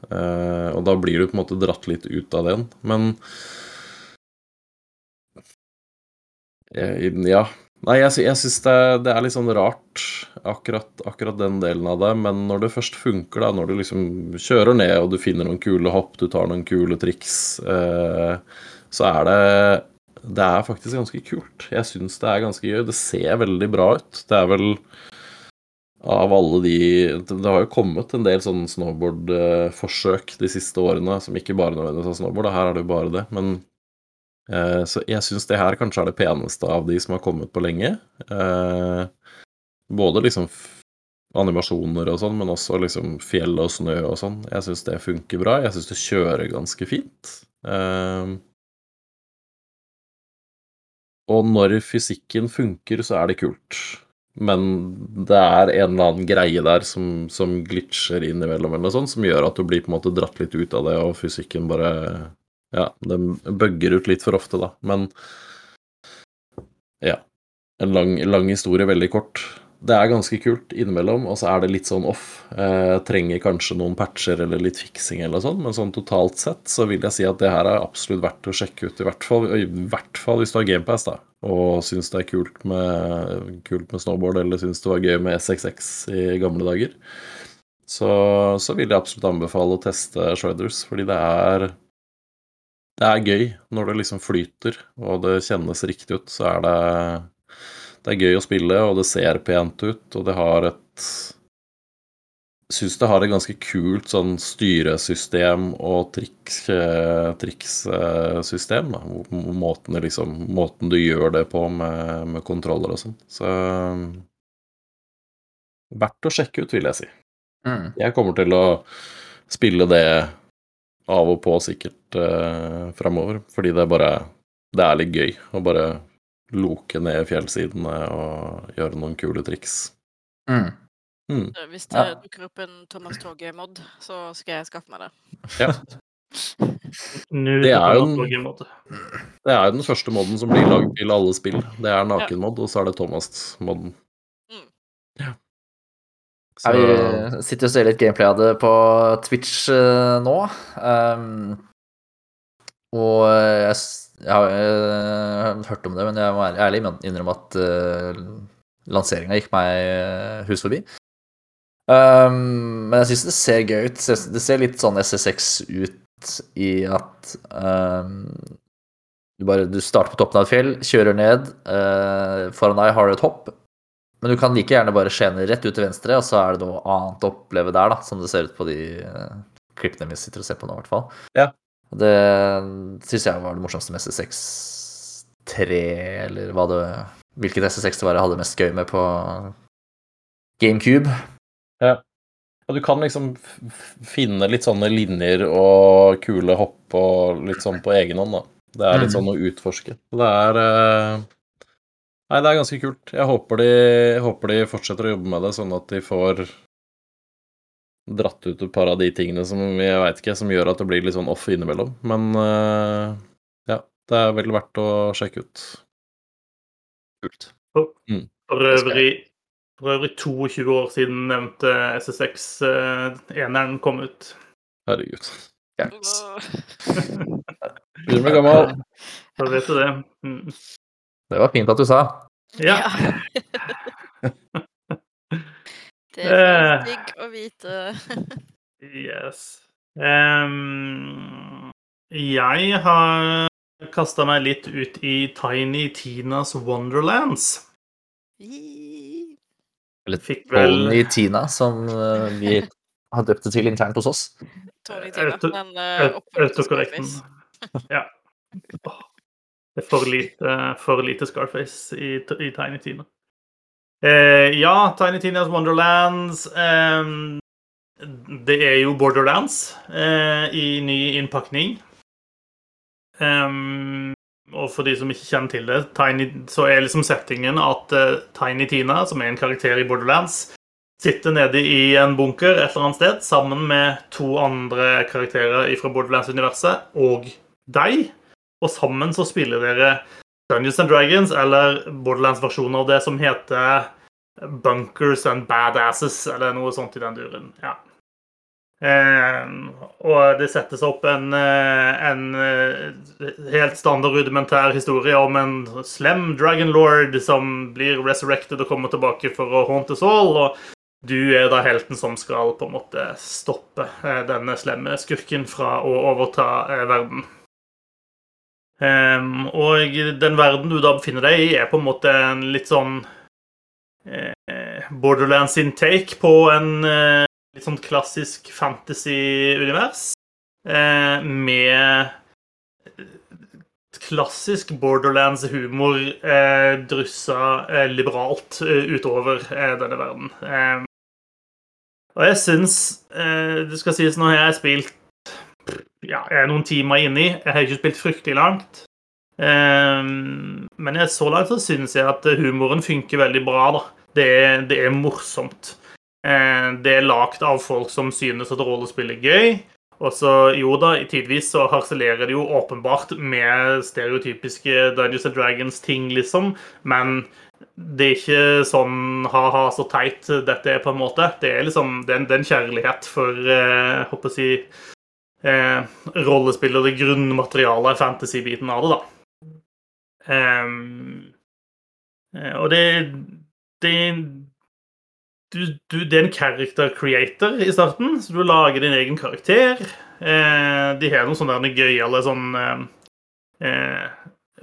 Eh, og da blir du på en måte dratt litt ut av den. Men Ja. Nei, jeg, jeg syns det, det er litt sånn rart, akkurat, akkurat den delen av det. Men når det først funker, da, når du liksom kjører ned og du finner noen kule hopp, du tar noen kule triks, eh, så er det Det er faktisk ganske kult. Jeg syns det er ganske gøy. Det ser veldig bra ut. Det er vel av alle de Det har jo kommet en del sånn snowboardforsøk de siste årene som ikke bare nødvendigvis er snowboard, her er det jo bare det. Men Eh, Så jeg syns det her kanskje er det peneste av de som har kommet på lenge. Eh, Både liksom animasjoner og sånn, men også liksom fjell og snø og sånn. Jeg syns det funker bra. Jeg syns det kjører ganske fint. Eh, Og når fysikken funker, så er det kult. Men det er en eller annen greie der som, som glitcher innimellom, eller sånn, som gjør at du blir på en måte dratt litt ut av det, og fysikken bare ja, den bugger ut litt for ofte, da. Men ja. En lang, lang historie, veldig kort. Det er ganske kult innimellom, og så er det litt sånn off. Eh, trenger kanskje noen patcher eller litt fiksing eller sånn, men sånn totalt sett så vil jeg si at det her er absolutt verdt å sjekke ut, i hvert fall, i hvert fall hvis du har GamePass, da, og syns det er kult med, kult med snowboard, eller syns det var gøy med SXX i gamle dager. Så, så vil jeg absolutt anbefale å teste Shredders, fordi det er det er gøy når det liksom flyter, og det kjennes riktig ut. Så er det Det er gøy å spille, og det ser pent ut, og det har et Syns det har et ganske kult sånn styresystem og triks, eh, trikssystem. Måten, liksom, måten du gjør det på med, med kontroller og sånn. Så Verdt å sjekke ut, vil jeg si. Mm. Jeg kommer til å spille det av og på sikkert eh, framover, fordi det er bare Det er litt gøy å bare loke ned fjellsidene og gjøre noen kule triks. Mm. Mm. Hvis det Ja. dukker opp en Thomas Toge-mod, så skal jeg skaffe meg det. Ja. *laughs* Det er jo opp en- på en måte. Det er jo den første moden som blir lagd til alle spill. Det er nakenmod, og så er det Thomas-moden. Så vi sitter og ser litt gameplay av det på Twitch eh, nå. Um, og jeg, s- jeg har eh, hørt om det, men jeg må ærlig innrømme at uh, lanseringa gikk meg eh, hus forbi. Um, men jeg syns det ser gøy ut. Det ser litt sånn SSX ut i at um, du bare du starter på toppen av et fjell, kjører ned. Uh, foran deg har du et hopp. Men du kan like gjerne bare skjene rett ut til venstre, og så er det noe annet å oppleve der, da, som det ser ut på de uh, klippene vi sitter og ser på nå, i hvert fall. Ja. Det syns jeg var det morsomste med SSX3, eller hva det Hvilket SSX det var jeg hadde mest gøy med på GameCube. Og du kan liksom finne litt sånne linjer og kule hopp og litt sånn på egen hånd, da. Det er litt Mm. sånn å utforske. Det er eh, Nei, det er ganske kult. Jeg håper de, håper de fortsetter å jobbe med det, sånn at de får dratt ut et par av de tingene som jeg veit ikke, som gjør at det blir litt sånn off innimellom. Men eh, ja, det er vel verdt å sjekke ut. Kult. For øvrig, for øvrig 22 år siden nevnte SSX-eneren kom ut. Herregud. Yes. Begynner å bli gammel. *laughs* Da vet du det. Mm. Det var fint at du sa. Ja. *laughs* Det er Eh. digg å vite. Yes. Um, jeg har kasta meg litt ut i Tiny Tinas Wonderlands. Eller Fikk vel Tony Tina, som eh, vi har døpt det til internt hos oss. Tony Tina, Auto- men uh, au- autokorrekten. Ja. *laughs* Det er for lite, for lite Scarface i, i Tiny Tina. Eh, ja, Tiny Tinas Wonderlands eh, Det er jo Borderlands eh, i ny innpakning. Ehm, og for de som ikke kjenner til det, Tiny, så er liksom settingen at eh, Tiny Tina, som er en karakter i Borderlands, sitter nede i en bunker et eller annet sted sammen med to andre karakterer fra Borderlands-universet og deg. Og sammen så spiller dere Dungeons and Dragons, eller Borderlands-versjonen av det som heter Bunkers and Badasses, eller noe sånt i den duren. Ja. Eh, og det settes opp en, eh, en eh, helt standard rudimentær historie om en slem dragon lord som blir resurrected og kommer tilbake for å haunte Saul. Og du er da helten som skal på en måte stoppe eh, denne slemme skurken fra å overta verden. Ehm, og den verden du da befinner deg i, er på en måte en litt sånn eh, Borderlands sin take på en eh, litt sånn klassisk fantasy-univers. Eh, med klassisk Borderlands-humor eh, dryssa eh, liberalt eh, utover denne verden. Eh, og jeg syns Det skal sies, nå har spilt ja, jeg er noen timer inni. Jeg har ikke spilt fryktelig langt. Eh, men så langt så syns jeg at humoren funker veldig bra. da. Det det er morsomt. Eh, det er lagd av folk som synes at rollespill er gøy. Og så, jo da, tidvis så harselerer det jo åpenbart med stereotypiske Dungeons and Dragons-ting, liksom. Men det er ikke sånn ha-ha, så teit dette er, på en måte. Det er liksom det er en, det er en kjærlighet for eh, håper å si eh, rollespill og det grunnmaterialet, fantasy-biten av det, da. Eh, og det, det du, du, det er en character creator i starten, så du lager din egen karakter. Eh, de har noen sånne gøyale sånn eh, eh,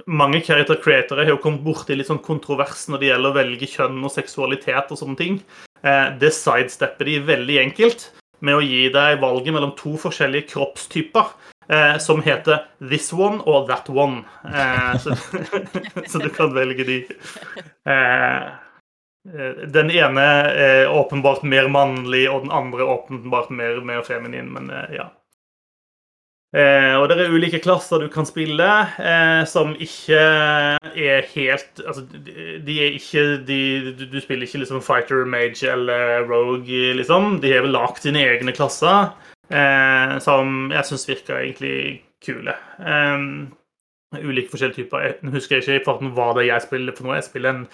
Mange character creatorer har jo kommet borti litt sånn kontrovers når det gjelder å velge kjønn og seksualitet og sånne ting. Eh, det sidestepper de veldig enkelt med å gi deg valget mellom to forskjellige kroppstyper. Eh, som heter 'this one' og 'that one'. Eh, så, *laughs* så du kan velge de. Eh, den ene er åpenbart mer mannlig, og den andre åpenbart mer, mer feminin, men eh, ja. Eh, og det er ulike klasser du kan spille, eh, som ikke er helt Altså, de, er ikke de, du, du spiller ikke liksom fighter, mage eller rogue, liksom. De har vel lagd sine egne klasser. eh, som jeg syns virker egentlig kule. Um, ulike forskjellige typer. Jeg husker ikke i farten hva det er jeg spiller for noe. Jeg spiller en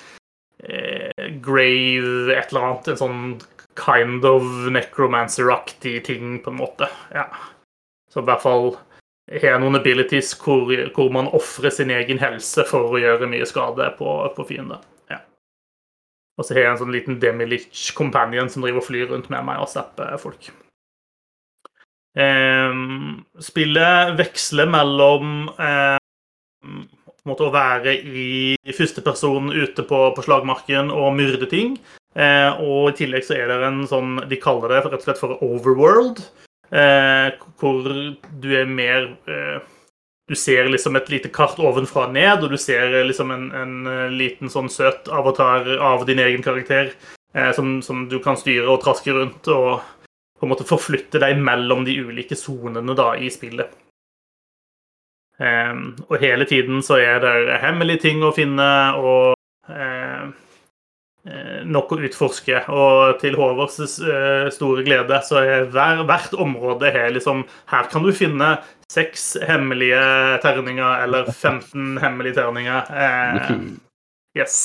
eh, Grave et eller annet. En sånn kind of necromancer-aktig ting, på en måte. Ja. Så i hvert fall har noen abilities hvor, hvor man ofrer sin egen helse for å gjøre mye skade på, på fiender. Ja. Og så har jeg en sånn liten Demilich companion som driver og flyr rundt med meg og stapper folk. Eh, spillet veksler mellom eh, måte å være i førsteperson ute på, på, slagmarken og myrde ting. Eh, og i tillegg så er det en sånn De kaller det rett og slett for overworld. Eh, hvor du er mer eh, Du ser liksom et lite kart ovenfra og ned, og du ser liksom en, en eh, liten sånn søt avatar av din egen karakter som, som, du kan styre og traske rundt. og på en måte forflytte deg mellom de ulike sonene i spillet. Um, og hele tiden så er det hemmelige ting å finne og uh, nok å utforske. Og til Håvards uh, store glede så er hver, hvert område her liksom Her kan du finne seks hemmelige terninger eller 15 hemmelige terninger. Eh, yes.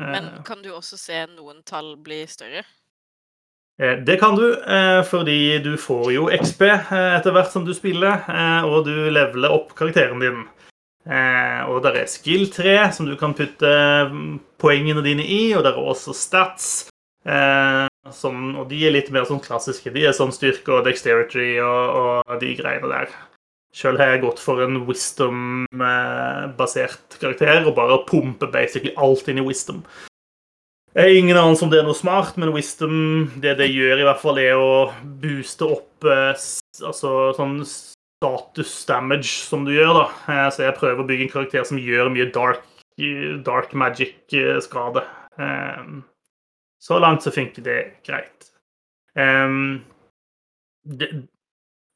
Men kan du også se noen tall bli større? Eh, det kan du, eh, fordi du får jo XP eh, etter hvert som du spiller, og du leveler opp karakteren din. Og der er skill-tre som du kan putte mm, poengene dine i, og der er også stats. Som, og de er litt mer sånn klassiske. De er sånn styrke og dexterity og, og de greiene der. Sjøl har jeg gått for en wisdom-basert karakter og bare pumper basically alt inn i wisdom. Jeg har ingen anelse om det er noe smart, men Wisdom det det gjør, i hvert fall er å booste opp eh, altså sånn status damage som du gjør. da. Eh, så jeg prøver å bygge en karakter som gjør mye dark, dark magic-skade. Eh, så langt så funker det greit. Det,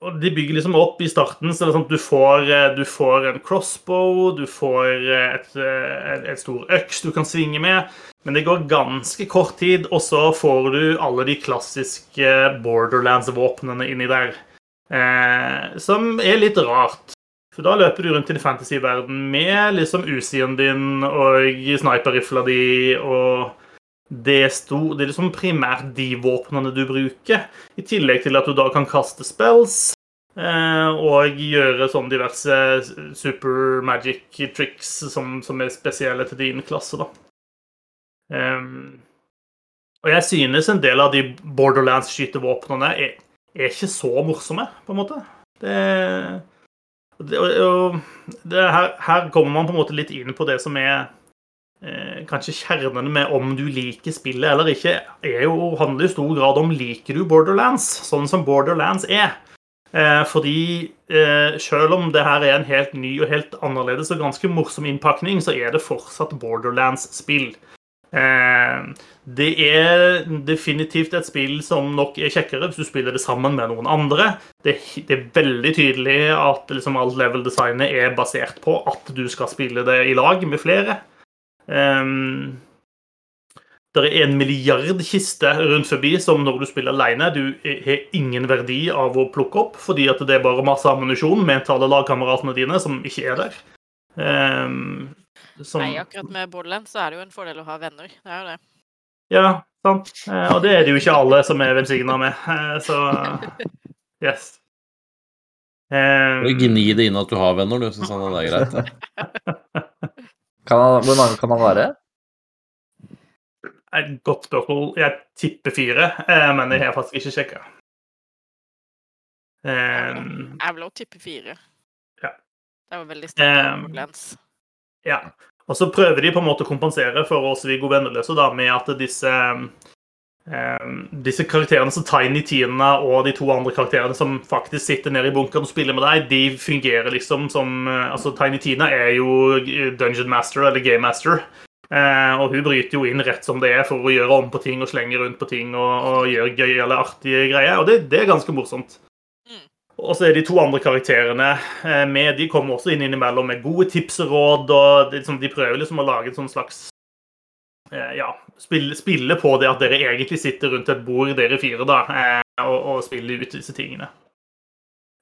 og de bygger liksom opp i starten, så det er sånn at du får, du får en crossbow, du får et, et, et stor øks du kan svinge med. Men det går ganske kort tid, og så får du alle de klassiske Borderlands-våpnene inni der. Eh, som er litt rart. For da løper du rundt i fantasy-verden med liksom Usien din og sniperrifla di og det er, stor, det er liksom primært de våpnene du bruker, i tillegg til at du da kan kaste spells eh, og gjøre sånn diverse super magic tricks som, som er spesielle til din klasse. da. Eh, og jeg synes en del av de Borderlands-skytevåpnene er, er, ikke så morsomme, på en måte. Det, det, og, det her, her, kommer man på en måte litt inn på det som er eh, kanskje kjernen med om du liker spillet eller ikke, er jo, handler i stor grad om liker du Borderlands, sånn som Borderlands er. Eh, fordi eh, selv om det her er en helt ny og helt annerledes og ganske morsom innpakning, så er det fortsatt Borderlands-spill. Eh, det er definitivt et spill som nok er kjekkere hvis du spiller det sammen med noen andre. Det, det er veldig tydelig at liksom alt level-designet er basert på at du skal spille det i lag med flere. Um, det er en milliard kister rundt forbi som når du spiller alene, du har ingen verdi av å plukke opp, fordi at det er bare masse ammunisjon med til alle lagkameratene dine som ikke er der. Um, som... Nei, akkurat med Borderlands så er det jo en fordel å ha venner. Det er jo det. Ja, sant. Eh, og det er det jo ikke alle som er velsigna med, eh, så *laughs* yes. Um... Gni det inn at du har venner, du, syns han det er greit? *laughs* kan han, hvor mange kan han være? Et godt spørsmål. Jeg tipper fire, men jeg har faktisk ikke sjekka. Um... Jeg vil også tippe fire. Ja. Det var veldig sterkt um... Ja. Og så prøver de på en måte å kompensere for oss Viggo Venneløse da, med at disse eh, disse karakterene som Tiny Tina og de to andre karakterene som faktisk sitter nede i bunkeren og spiller med deg, de fungerer liksom som uh, Altså, Tiny Tina er jo Dungeon Master eller Game Master. Eh, og hun bryter jo inn rett som det er for å gjøre om på ting og slenge rundt på ting og, og gjøre gøye eller artige greier. Og det, det er ganske morsomt. Og så er de to andre karakterene eh, med. De kommer også inn innimellom med gode tips og råd. og liksom, De prøver liksom å lage et sånn slags eh, Ja, spille, spille, på det at dere egentlig sitter rundt et bord, dere fire, da, eh, og, og spiller ut disse tingene.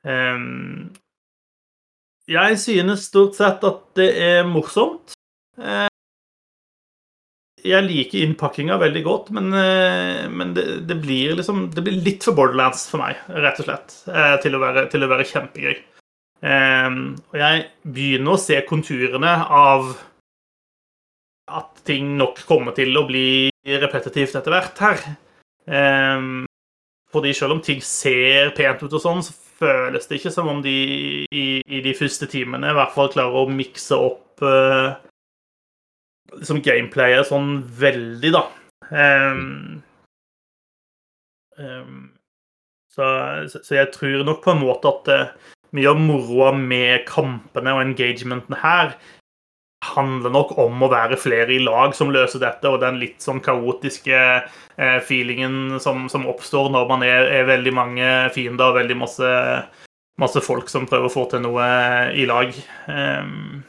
Ehm, jeg synes stort sett at det er morsomt. Eh, jeg liker innpakkinga veldig godt, men, eh, men det, det, blir liksom Det blir litt for Borderlands for meg, rett og slett, eh, til å være, til å være kjempegøy. Um, og jeg begynner å se konturene av at ting nok kommer til å bli repetitivt etter hvert her. Um, fordi selv om ting ser pent ut og sånn, så føles det ikke som om de i, i de første timene i hvert fall klarer å mikse opp uh, liksom gameplayet sånn veldig, da. Um, um, så, så, jeg tror nok på en måte at uh, mye av moroa med kampene og engagementen her handler nok om å være flere i lag som løser dette, og den litt sånn kaotiske uh, feelingen som, som, oppstår når man er, er, veldig mange fiender og veldig masse, masse, folk som prøver å få til noe i lag. Um,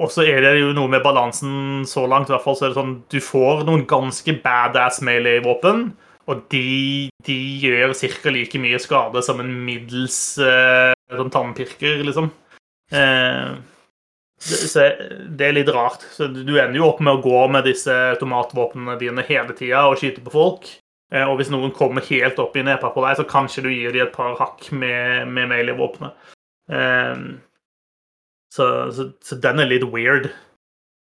og så er det jo noe med balansen så langt, i hvert fall, så er det sånn du får noen ganske badass melee-våpen, og de, de gjør ca. like mye skade som en middels uh, sånn tannpirker, liksom. Uh, så det er litt rart. Så du ender jo opp med å gå med disse automatvåpnene dine hele tida og skyte på folk. Uh, og hvis noen kommer helt opp i nepa på deg, så kanskje du gir dem et par hakk med, med melee-våpenet. Uh, så, så, så, den er litt weird.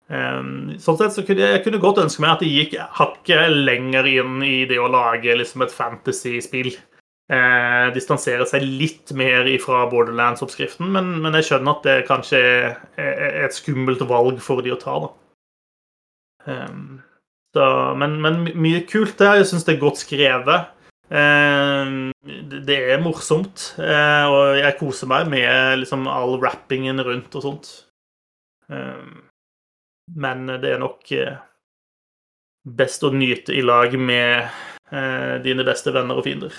Um, sånn sett så kunne jeg kunne godt ønske meg at de gikk hakket lenger inn i det å lage liksom et fantasy-spill. Eh, distansere seg litt mer ifra Borderlands-oppskriften, men, men, jeg skjønner at det kanskje er et skummelt valg for de å ta. da. Um, så, men, men, mye kult der. Jeg syns det er godt skrevet. Eh, det er morsomt, eh, og jeg koser meg med liksom all rappingen rundt og sånt. Eh, men det er nok best å nyte i lag med dine beste venner og fiender.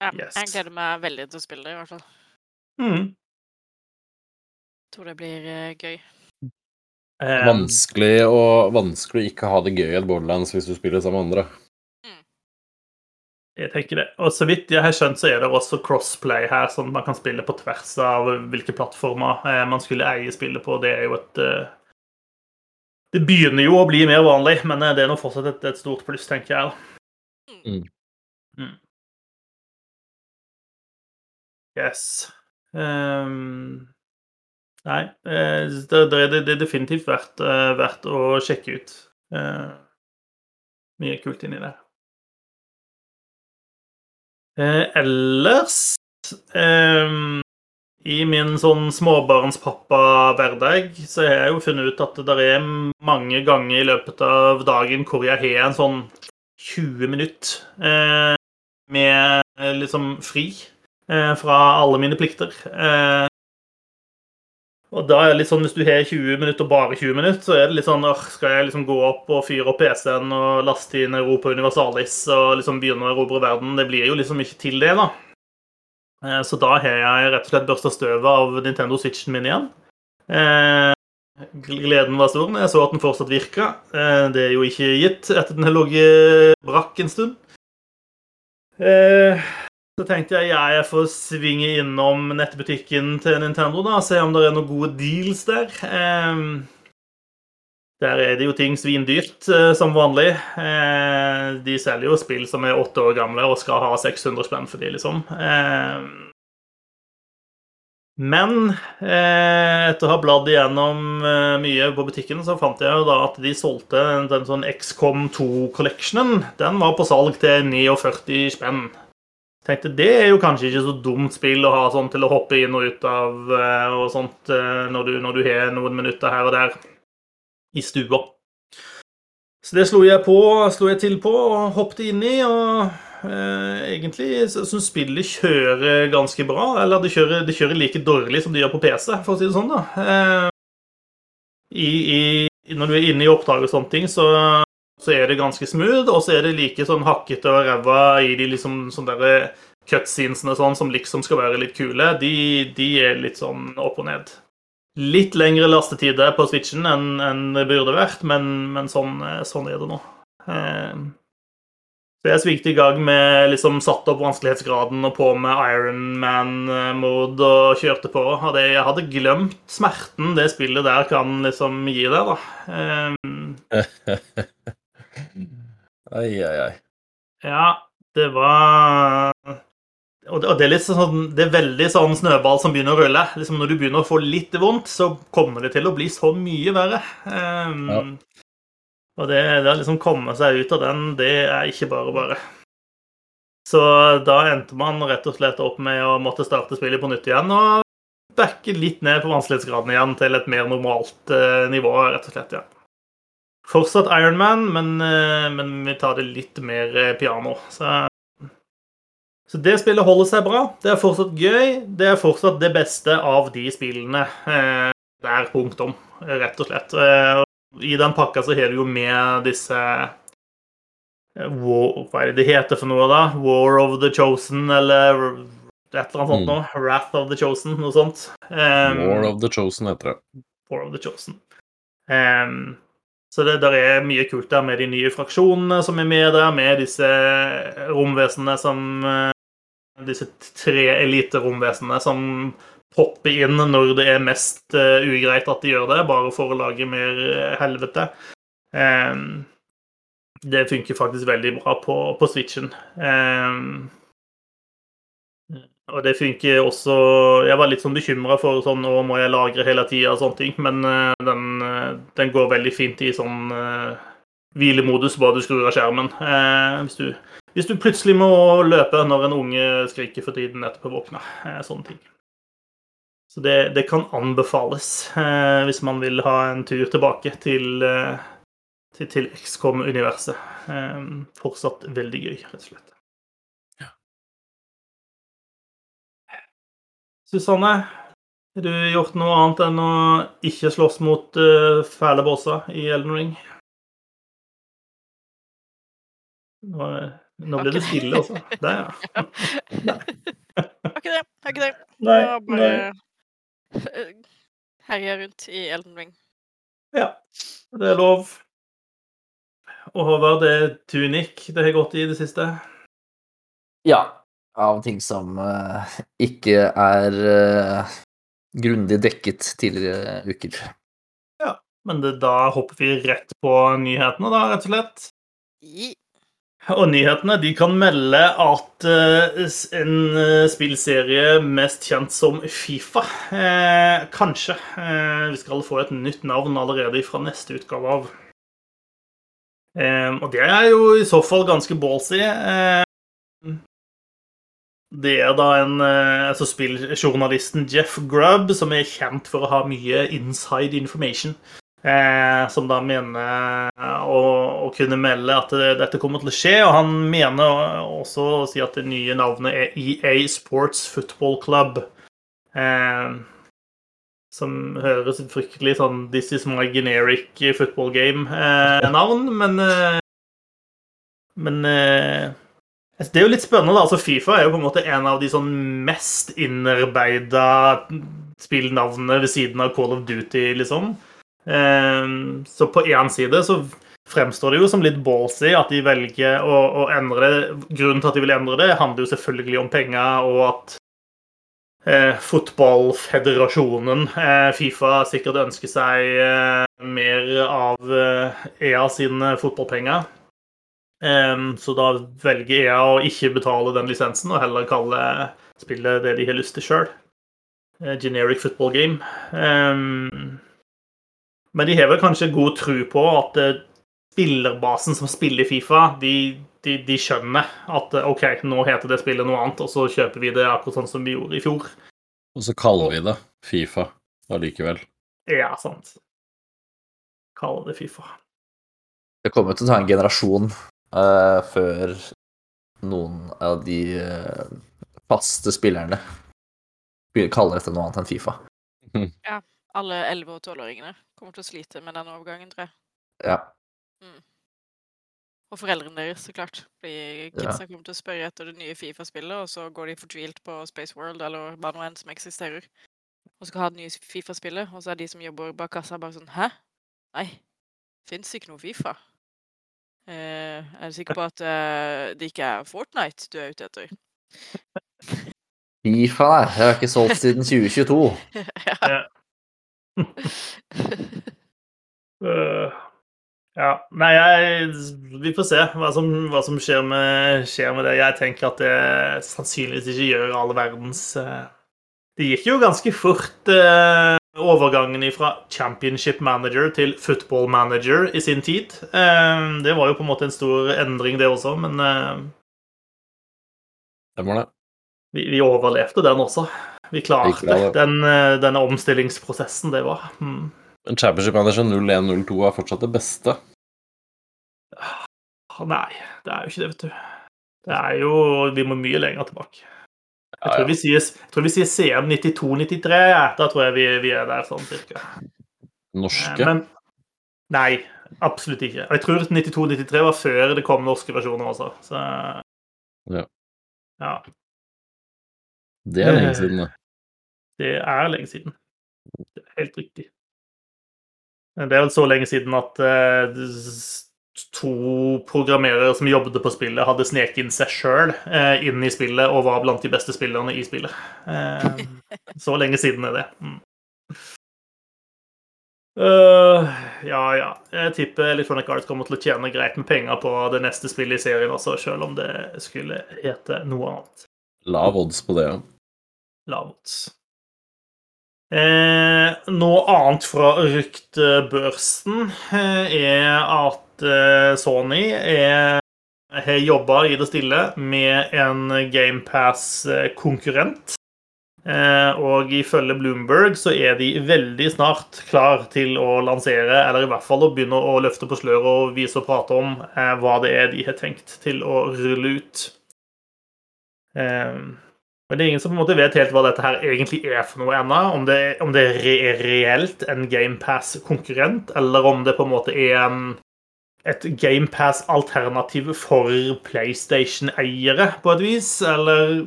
Ja, jeg gleder meg veldig til å spille det, i hvert fall. Mm. Tror det blir gøy. Vanskelig, å, vanskelig å ikke ha det gøy i et Borderlands hvis du spiller sammen med andre. Mm. Jeg tenker det. Og så vidt jeg har skjønt, så er det også crossplay her, sånn at man kan spille på tvers av hvilke plattformer eh, man skulle eie spillet på. Det er jo et uh, Det begynner jo å bli mer vanlig, men eh, det er nå fortsatt et, et, stort pluss, tenker jeg. Mm. Mm. Yes. Um, Nei, eh, det, det, det er definitivt verdt, eh, verdt, å sjekke ut. Eh, mye kult inni der. Ellers i min sånn småbarnspappa-hverdag så har jeg jo funnet ut at det er mange ganger i løpet av dagen hvor jeg har en sånn 20 minutter med liksom fri fra alle mine plikter. Og da er det litt sånn, Hvis du har 20 minutter, bare 20 minutter, så er det litt sånn øh, Skal jeg liksom gå opp og fyre opp PC-en og laste inn Europa Universalis og liksom begynne å erobre verden? Det blir jo liksom ikke til det, da. Eh, så da har jeg rett og slett børsta støvet av Nintendo Switchen min igjen. Eh, gleden var stor når jeg så at den fortsatt virka. Eh, det er jo ikke gitt etter den har ligget brakk en stund. Så tenkte jeg jeg får svinge innom nettbutikken til Nintendo, da, se om det er noen gode deals der. Eh, der er det jo ting svindyrt, eh, som vanlig. Eh, de selger jo spill som er åtte år gamle og skal ha 600 spenn for de, liksom. Ehm, men eh, etter å ha bladd igjennom eh, mye på butikken, så fant jeg jo da at de solgte den sånn XCOM 2-collectionen. Den var på salg til 49 spenn tenkte det er jo kanskje ikke så dumt spill å ha sånn til å hoppe inn og ut av eh, og sånt eh, når du, når du har noen minutter her og der i stua. Så det slo jeg på, slo jeg til på og hoppet inn i, og eh, egentlig syns spillet kjører ganske bra. Eller det kjører, det kjører, like dårlig som det gjør på PC, for å si det sånn, da. Eh, i, i, når du er inne i oppdrag og sånne ting, så så er det ganske smooth, og så er det like sånn hakkete og ræva i de liksom sånne der cutscenesene sånn, som liksom skal være litt kule. De, de, er litt sånn opp og ned. Litt lengre lastetider på Switchen enn, enn det burde vært, men, men sånn, sånn, er det nå. Eh, Så jeg svingte i gang med liksom satt opp vanskelighetsgraden og på med Ironman-mode og kjørte på. Hadde, jeg hadde glemt smerten det spillet der kan liksom gi deg, da. Um, *laughs* Ai, ai, ai. ja, det var og det, og det er litt sånn Det er veldig sånn snøball som begynner å rulle. Liksom Når du begynner å få litt vondt, så kommer det til å bli så mye verre. Um, Ja. Og det, det å liksom komme seg ut av den, det er ikke bare bare. Så da endte man rett og slett opp med å måtte starte spillet på nytt igjen og backe litt ned på vanskelighetsgraden igjen til et mer normalt eh, nivå, rett og slett. ja. Fortsatt Ironman, men, eh, men vi tar det litt mer eh, piano. Så så det spillet holder seg bra. Det er fortsatt gøy. Det er fortsatt det beste av de spillene. Det er punktum. Rett og slett. Eh, I den pakka så har du jo med disse eh, War, Hva er det det heter for noe, da? War of the Chosen, eller et eller annet sånt Mm. noe. Wrath of the Chosen, noe sånt. Eh, War of the Chosen heter det. War of the Chosen. Ehm, så det der er mye kult der med de nye fraksjonene som er med der, med disse romvesenene som eh, Disse tre eliteromvesenene som popper inn når det er mest eh, ugreit at de gjør det, bare for å lage mer eh, helvete. Ehm, det funker faktisk veldig bra på, på Switchen. Og det funker også Jeg var litt sånn bekymra for sånn Nå må jeg lagre hele tida og sånne ting, men eh, den, eh, den går veldig fint i sånn eh, hvilemodus, bare du skrur av skjermen. Eh, hvis, du, hvis du plutselig må løpe når en unge skriker for tiden etterpå våkner. Eh, sånne ting. Så det, det kan anbefales eh, hvis man vil ha en tur tilbake til, til, til XCOM-universet. Fortsatt veldig gøy, rett og slett. Susanne, har du gjort noe annet enn å ikke slåss mot uh, fæle bosser i Elden Ring? Nå, nå ble det stille, altså. Der, ja. *laughs* Har ikke det. Har ikke det. Nei, har nei. bare herja rundt i Elden Ring. Ja, det er lov. Og Håvard, det er Tunic det har gått i det siste. Ja. Av ting som eh, ikke er eh, grundig dekket tidligere uker. Ja, Men det, da hopper vi rett på nyhetene, da, rett og slett. I Og nyhetene de kan melde at eh, en spillserie mest kjent som Fifa eh, Kanskje eh, vi skal få et nytt navn allerede fra neste utgave av. Eh, og det er jo i så fall ganske ballsy. Eh, det er da en eh, altså spilljournalisten Jeff Grubb, som er kjent for å ha mye inside information. Eh, som da mener å, å kunne melde at det, dette kommer til å skje. Og han mener også å si at det nye navnet er EA Sports Football Club. Eh, som høres fryktelig sånn This is my generic football game-navn, men eh, Men eh, altså, det er jo litt spennende. da, altså Fifa er jo på en måte en av de sånn mest innarbeida spillnavnene ved siden av Call of Duty, liksom. Ehm, Så på én side så fremstår det jo som litt ballsy at de velger å, å endre det. Grunnen til at de vil endre det, handler jo selvfølgelig om penger, og at eh, fotballfederasjonen, eh, Fifa, sikkert ønsker seg eh, mer av eh, EA sine fotballpenger. Ehm, så da velger jeg å ikke betale den lisensen, og heller kalle spillet det de har lyst til sjøl. Generic football game. Ehm, men de har vel kanskje god tro på at eh, spillerbasen som spiller Fifa, de, de, de skjønner at eh, OK, nå heter det spillet noe annet, og så kjøper vi det akkurat sånn som vi gjorde i fjor. Og så kaller vi det Fifa allikevel. Ja, sant. Kaller det Fifa. Det kommer til å ta en generasjon eh, før noen av de uh, faste spillerne kaller dette noe annet enn Fifa. Ja, alle 11- og 12-åringene kommer til å slite med den overgangen, tror jeg. Ja. Og foreldrene deres, så klart. Fordi Ja. kommer til å spørre etter det nye Fifa-spillet, og så går de fortvilt på Space World eller bare nå enn som eksisterer. Og skal ha det nye Fifa-spillet, og så er de som jobber bak kassa, bare sånn Hæ? Nei. Fins ikke noe Fifa. Eh, er du sikker på at eh, det ikke er Fortnite du er ute etter? Fifa, nei. Jeg har ikke solgt siden 2022. *laughs* ja. Øh, ja. Nei, jeg Vi får se hva som, hva som skjer, med, skjer med det. Jeg tenker at det sannsynligvis ikke gjør all verdens uh, Det gikk jo ganske fort eh, overgangen fra championship manager til football manager i sin tid. Eh, det var jo på en måte en stor endring, det også, men Det var det. vi, vi overlevde den også. Vi klarte Vi klarte det. den, eh, denne omstillingsprosessen det var. Mm. Men Championship Manager 0102 er fortsatt det beste. Ah, Nei, det er jo ikke det, vet du. Det er jo Vi må mye lenger tilbake. Jeg tror vi sier, jeg tror vi sier CM 92-93. ja. Da tror jeg vi, vi er der sånn cirka. Norske. Men Nei, absolutt ikke. Jeg tror 92-93 var før det kom norske versjoner også. Så Ja. ja. Det er lenge siden, det. Det er lenge siden. Det er helt riktig. Det er vel så lenge siden at eh, s- to programmerere som jobbet på spillet, hadde sneket inn seg sjøl inn i spillet og var blant de beste spillerne i spillet. Eh, så lenge siden er det. Mm. Øh, ja, ja. Jeg tipper Electronic Arts kommer til å tjene greit med penger på det neste spillet i serien også, sjøl om det skulle hete noe annet. Lav odds på det, ja. Lavt. Eh, noe annet fra ryktebørsen eh, er at eh, Sony er, har jobba i det stille med en GamePass-konkurrent. Eh, og ifølge Bloomberg så er de veldig snart klar til å lansere, eller i hvert fall å begynne å løfte på sløret og vise og prate om hva det er de har tenkt til å rulle ut. Men det er ingen som på en måte vet helt hva dette her egentlig er for noe ennå. Om det, om det er reelt en GamePass-konkurrent, eller om det på en måte er en, et GamePass-alternativ for PlayStation-eiere, på et vis. Eller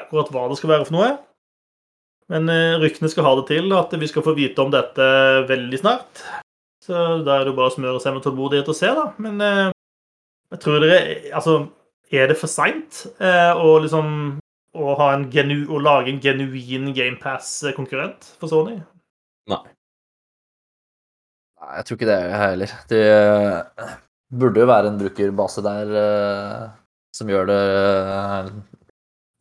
akkurat hva det skal være for noe. Men eh, ryktene skal ha det til at vi skal få vite om dette veldig snart. Så da er det jo bare å smøre seg med tålmodighet og se, da. Men eh, jeg tror dere Altså, er det for seint eh, å liksom å, ha en genu, å lage en genuin GamePass-konkurrent for Sony? Nei. Nei, jeg tror ikke det jeg heller. Det eh, burde jo være en brukerbase der uh, som gjør det uh,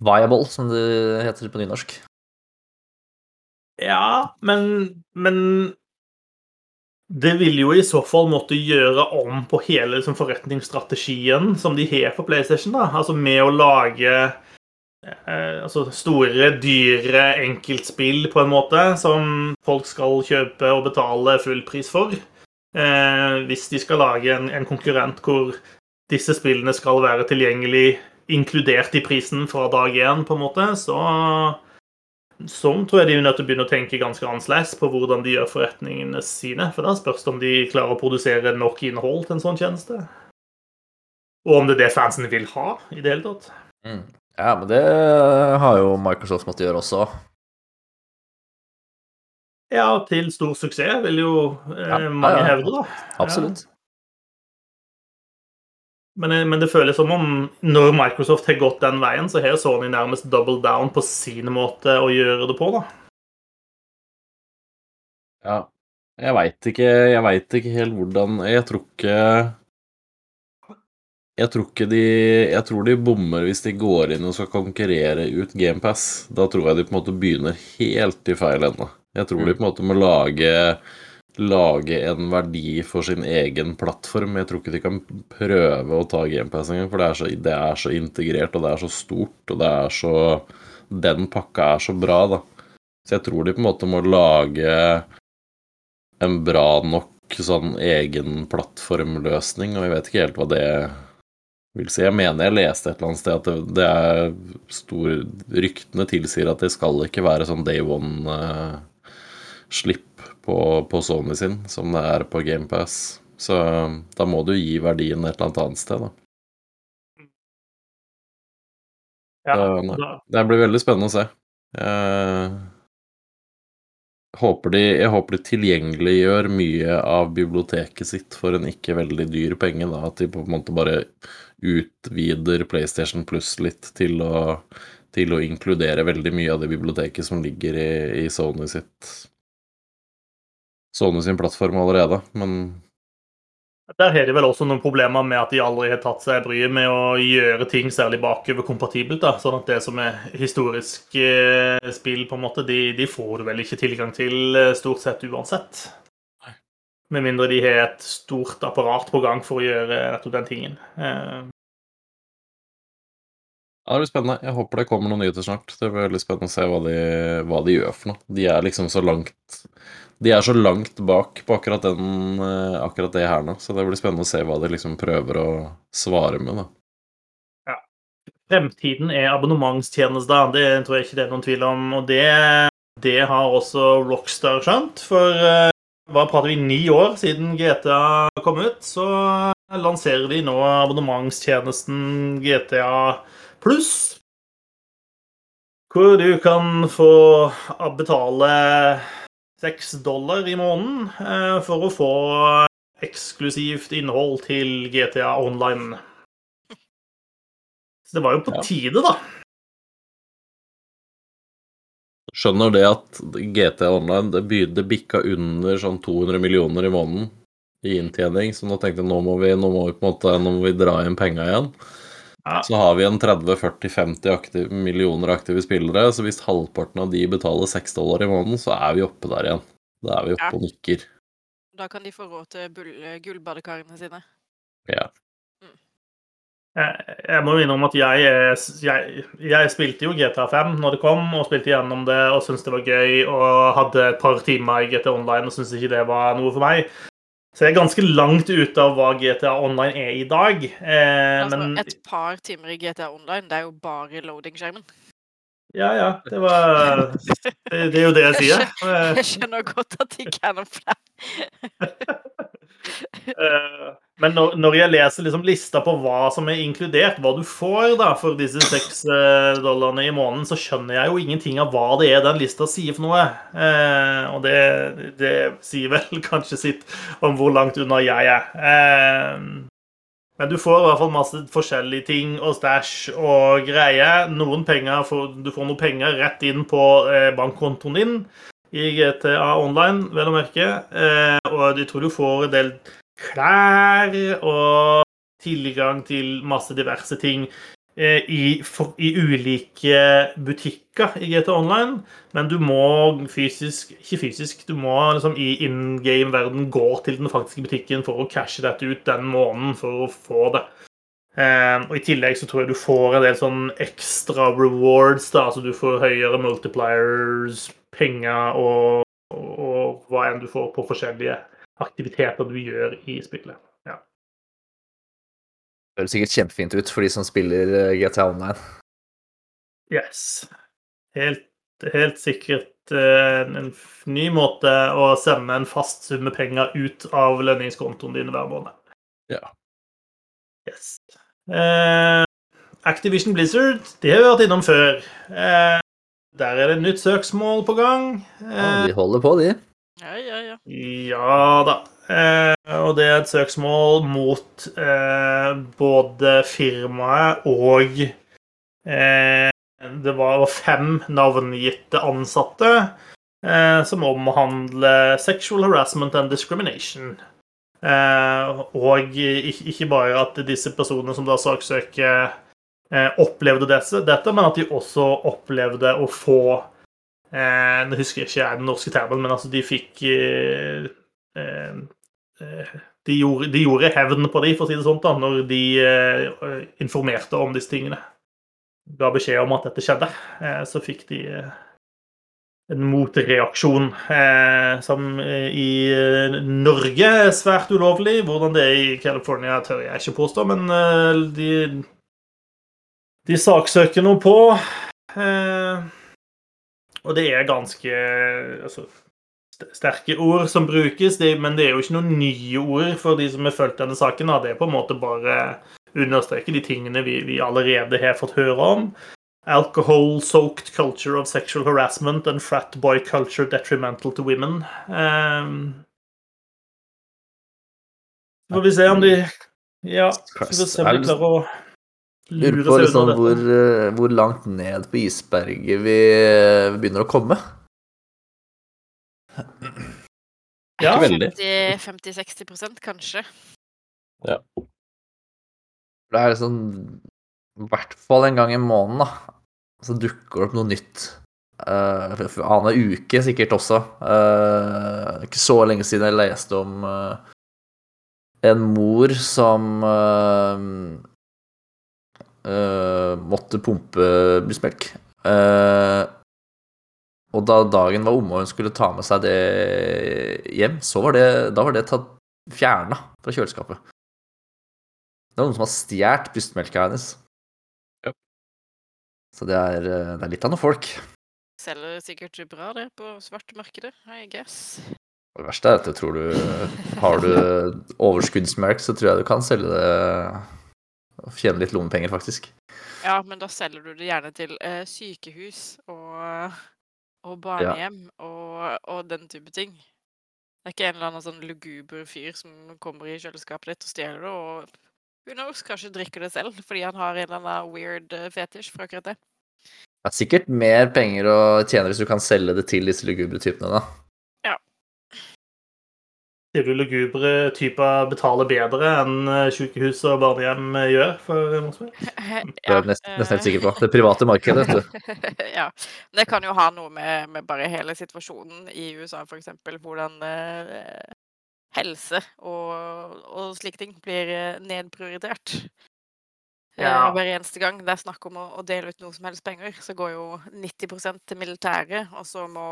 viable, som det heter på nynorsk. Ja, men, men det vil jo i så fall måtte gjøre om på hele liksom, forretningsstrategien som de har for PlayStation. da. Altså med å lage altså store, dyre enkeltspill på en måte som folk skal kjøpe og betale full pris for. Eh, hvis de skal lage en, en konkurrent hvor disse spillene skal være tilgjengelig inkludert i prisen fra dag én, på en måte, så Sånn tror jeg de er nødt til å begynne å tenke ganske annerledes på hvordan de gjør forretningene sine. For da spørs det om de klarer å produsere nok innhold til en sånn tjeneste. Og om det er det fansen vil ha i det hele tatt. Ja, men det har jo Microsoft måttet gjøre også. Ja, til stor suksess, vil jo eh, Ja, ja, mange ja. hevde, da. Absolutt. Men, eh, men det føles som om når Microsoft har gått den veien, så har Sony nærmest double down på sin måte å gjøre det på, da. Ja. Jeg veit ikke, jeg vet ikke helt hvordan Jeg tror ikke Jeg tror de Jeg tror de bommer hvis de går inn og skal konkurrere ut GamePass. Da tror jeg de på en måte begynner helt i feil ende. Jeg tror de på en måte må lage Lage en verdi for sin egen plattform. Jeg tror ikke de kan prøve å ta GamePass engang, for det er, så, det er så integrert, og det er så stort, og det er så Den pakka er så bra, da. Så jeg tror de på en måte må lage en bra nok sånn egen plattformløsning, og jeg vet ikke helt hva det vil si. Jeg mener jeg leste et eller annet sted at det, det er stor Ryktene tilsier at det skal ikke være sånn day one-slipp på, på Sony sin, som det er på GamePass. Så da må du gi verdien et eller annet annet sted, da. Ja, da, Det blir veldig spennende å se. Jeg håper de, jeg håper de tilgjengeliggjør mye av biblioteket sitt for en ikke veldig dyr penge. da, At de på en måte bare utvider PlayStation Plus litt til å, til å inkludere veldig mye av det biblioteket som ligger i, i Sony sitt Sony sin plattform allerede. Men Der har de vel også noen problemer med at de aldri har tatt seg bryet med å gjøre ting særlig bakoverkompatibelt. da, Sånn at det som er historisk eh, spill, på en måte, de, de får du vel ikke tilgang til eh, stort sett uansett. Med mindre de har et stort apparat på gang for å gjøre nettopp den tingen. Uh. ja, det blir spennende. Jeg håper det kommer noen nyheter snart. Det blir veldig spennende å se hva de, hva de gjør for noe. De er liksom så langt De er så langt bak på akkurat, den, eh, akkurat det her nå, så det blir spennende å se hva de liksom prøver å svare med, da. Ja. Fremtiden er abonnementstjenester, det tror jeg ikke det er noen tvil om. Og det, det har også Rockstar skjønt. For eh, hva prater vi, ni år siden GTA kom ut, så lanserer de nå abonnementstjenesten GTA pluss. Hvor du kan få betale seks dollar i måneden eh, for å få eksklusivt innhold til GTA Online. Så det var jo på tide, da. Skjønner det at GT Online det, by- det bikka under sånn 200 millioner i måneden i inntjening, så nå tenkte jeg nå må vi, nå må vi på en måte nå må vi dra inn penga igjen. Ja. Så har vi en 30-40-50 aktiv, millioner aktive spillere, så hvis halvparten av de betaler 6 dollar i måneden, så er vi oppe der igjen. Da er vi oppe Ja. og nikker. Da kan de få råd til gullbadekarene sine. Ja. Jeg, jeg må jo om at jeg, er- jeg, jeg spilte jo GTA 5 når det kom, og spilte gjennom det og syntes det var gøy, og hadde et par timer i GTA Online og syntes ikke det var noe for meg. Så jeg er ganske langt ute av hva GTA Online er i dag. Eh, Altså, men et par timer i GTA Online, det er jo bare loading-skjermen. ja, ja, det var Det, det er jo det jeg sier. Eh, Jeg skjønner godt at det ikke er noe flau. *laughs* Men når, når jeg leser liksom lista på hva som er inkludert, hva du får da for disse seks eh, dollarene i måneden, så skjønner jeg jo ingenting av hva det er den lista sier for noe. Eh, og det, det sier vel *laughs* kanskje sitt om hvor langt unna jeg er. Eh, men du får i hvert fall masse forskjellige ting og stæsj og greier. Noen penger Du får noen penger rett inn på eh, bankkontoen din i GTA Online, vel å merke. Eh, og jeg tror du får en del klær og tilgang til masse diverse ting eh, i, for, i ulike butikker i GTA Online. Men du må fysisk Ikke fysisk, du må liksom i in game-verden gå til den faktiske butikken for å cashe dette ut den måneden for å få det. Um, og I tillegg så tror jeg du får en del sånn ekstra rewards. da, altså Du får høyere multipliers, penger og, og, og hva enn du får på forskjellige aktiviteter du gjør i spillet. Ja. Det høres sikkert kjempefint ut for de som spiller eh, GTA Online. Yes. Helt, helt sikkert eh, en ny måte å sende en fast summe penger ut av lønningskontoen din hver måned. Ja. Yes. Eh, Activision Blizzard, de har vi vært innom før. Eh, der er det nytt søksmål på gang. Ja, Eh, de holder på, de. Ja, ja, ja. Ja da. Eh, og det er et søksmål mot eh, både firmaet og eh, Det var fem navngitte ansatte eh, som omhandler sexual harassment and discrimination. Eh, og ikke, bare at disse personene som da saksøker, eh, opplevde dette, men at de også opplevde å få Eh, Nå husker jeg ikke den norske termen, men altså de fikk eh, eh, eh, de, gjorde, de gjorde hevn på dem, for å si det sånn, da, når de eh, informerte om disse tingene. Ga beskjed om at dette skjedde. Eh, så fikk de en motreaksjon som i Norge er svært ulovlig. Hvordan det er i California, tør jeg ikke påstå, men de, de saksøker noe på. Eh, og det er ganske altså, sterke ord som brukes, det, men det er jo ikke noen nye ord for de som har fulgt denne saken. Da. Det er på en måte bare understreke de tingene vi, vi allerede har fått høre om. Alcohol-soaked culture of sexual harassment and frat boy culture detrimental to women. Um, får vi se om de Ja, skal vi se om de klarer å Lurer på liksom hvor, eh, hvor langt ned på isberget vi vi begynner å komme. Ja, Ikke veldig. 50-60% kanskje. Det er liksom I hvert fall en gang i måneden, da. Så dukker det opp noe nytt. Uh, Annenhver uke sikkert også. Uh, ikke så lenge siden jeg leste om uh, en mor som eh, eh, måtte pumpe brystmelk. Eh, og da dagen var omme og hun skulle ta med seg det hjem, så var det, da var det tatt fjerna fra kjøleskapet. Det er noen som har stjålet brystmelka hennes. Ja. Så det er, eh, det er litt av noen folk. Selger sikkert bra det på svartmarkedet, I guess. Og Det verste er at jeg tror du Har du overskuddsmerk, så tror jeg du kan selge det og tjene litt lommepenger, faktisk. Ja, men da selger du det gjerne til eh, sykehus og, og barnehjem og, og den type ting. Det er ikke en eller annen sånn luguber fyr som kommer i kjøleskapet ditt og stjeler det, og who knows, kanskje drikker det selv fordi han har en eller annen weird eh, fetisj for akkurat det. Det er sikkert mer penger å tjene hvis du kan selge det til disse lugubre typene, da. Sier du lugubre typer betaler bedre enn eh, sykehus og barnehjem eh, gjør for Mosby? *laughs* Det er jeg nesten, nesten helt sikker på. Det private markedet, vet du. *laughs* ja. Det kan jo ha noe med, med bare hele situasjonen i USA, for eksempel. Hvordan eh, helse og, og slike ting blir eh, nedprioritert. Eh, Ja. Hver eneste gang det er snakk om å, å dele ut noe som helst penger, så går jo 90% til militæret, og så må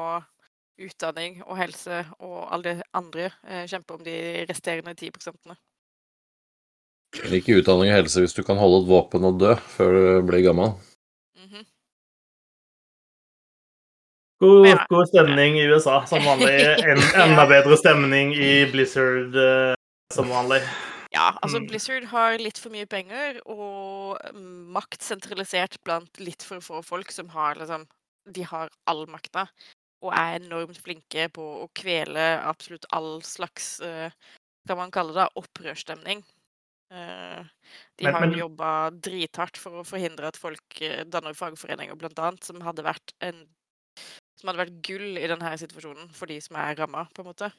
utdanning og helse og alle de andre eh, kjempe om de resterende 10 prosentene. Eller ikke utdanning og helse hvis du kan holde et våpen og dø før du blir gammel. Mhm. God, Ja. god stemning i USA, som vanlig. *laughs* En, enda bedre stemning i Blizzard, eh, som vanlig. Ja, altså Mm. Blizzard har litt for mye penger og makt sentralisert blant litt for få folk som har liksom De har all makta og er enormt flinke på å kvele absolutt all slags eh, Kan man kalle det opprørsstemning. Eh, de har jo jobba drithardt for å forhindre at folk eh, danner fagforeninger, blant annet, som hadde vært en som hadde vært gull i denne situasjonen for de som er ramma, på en måte.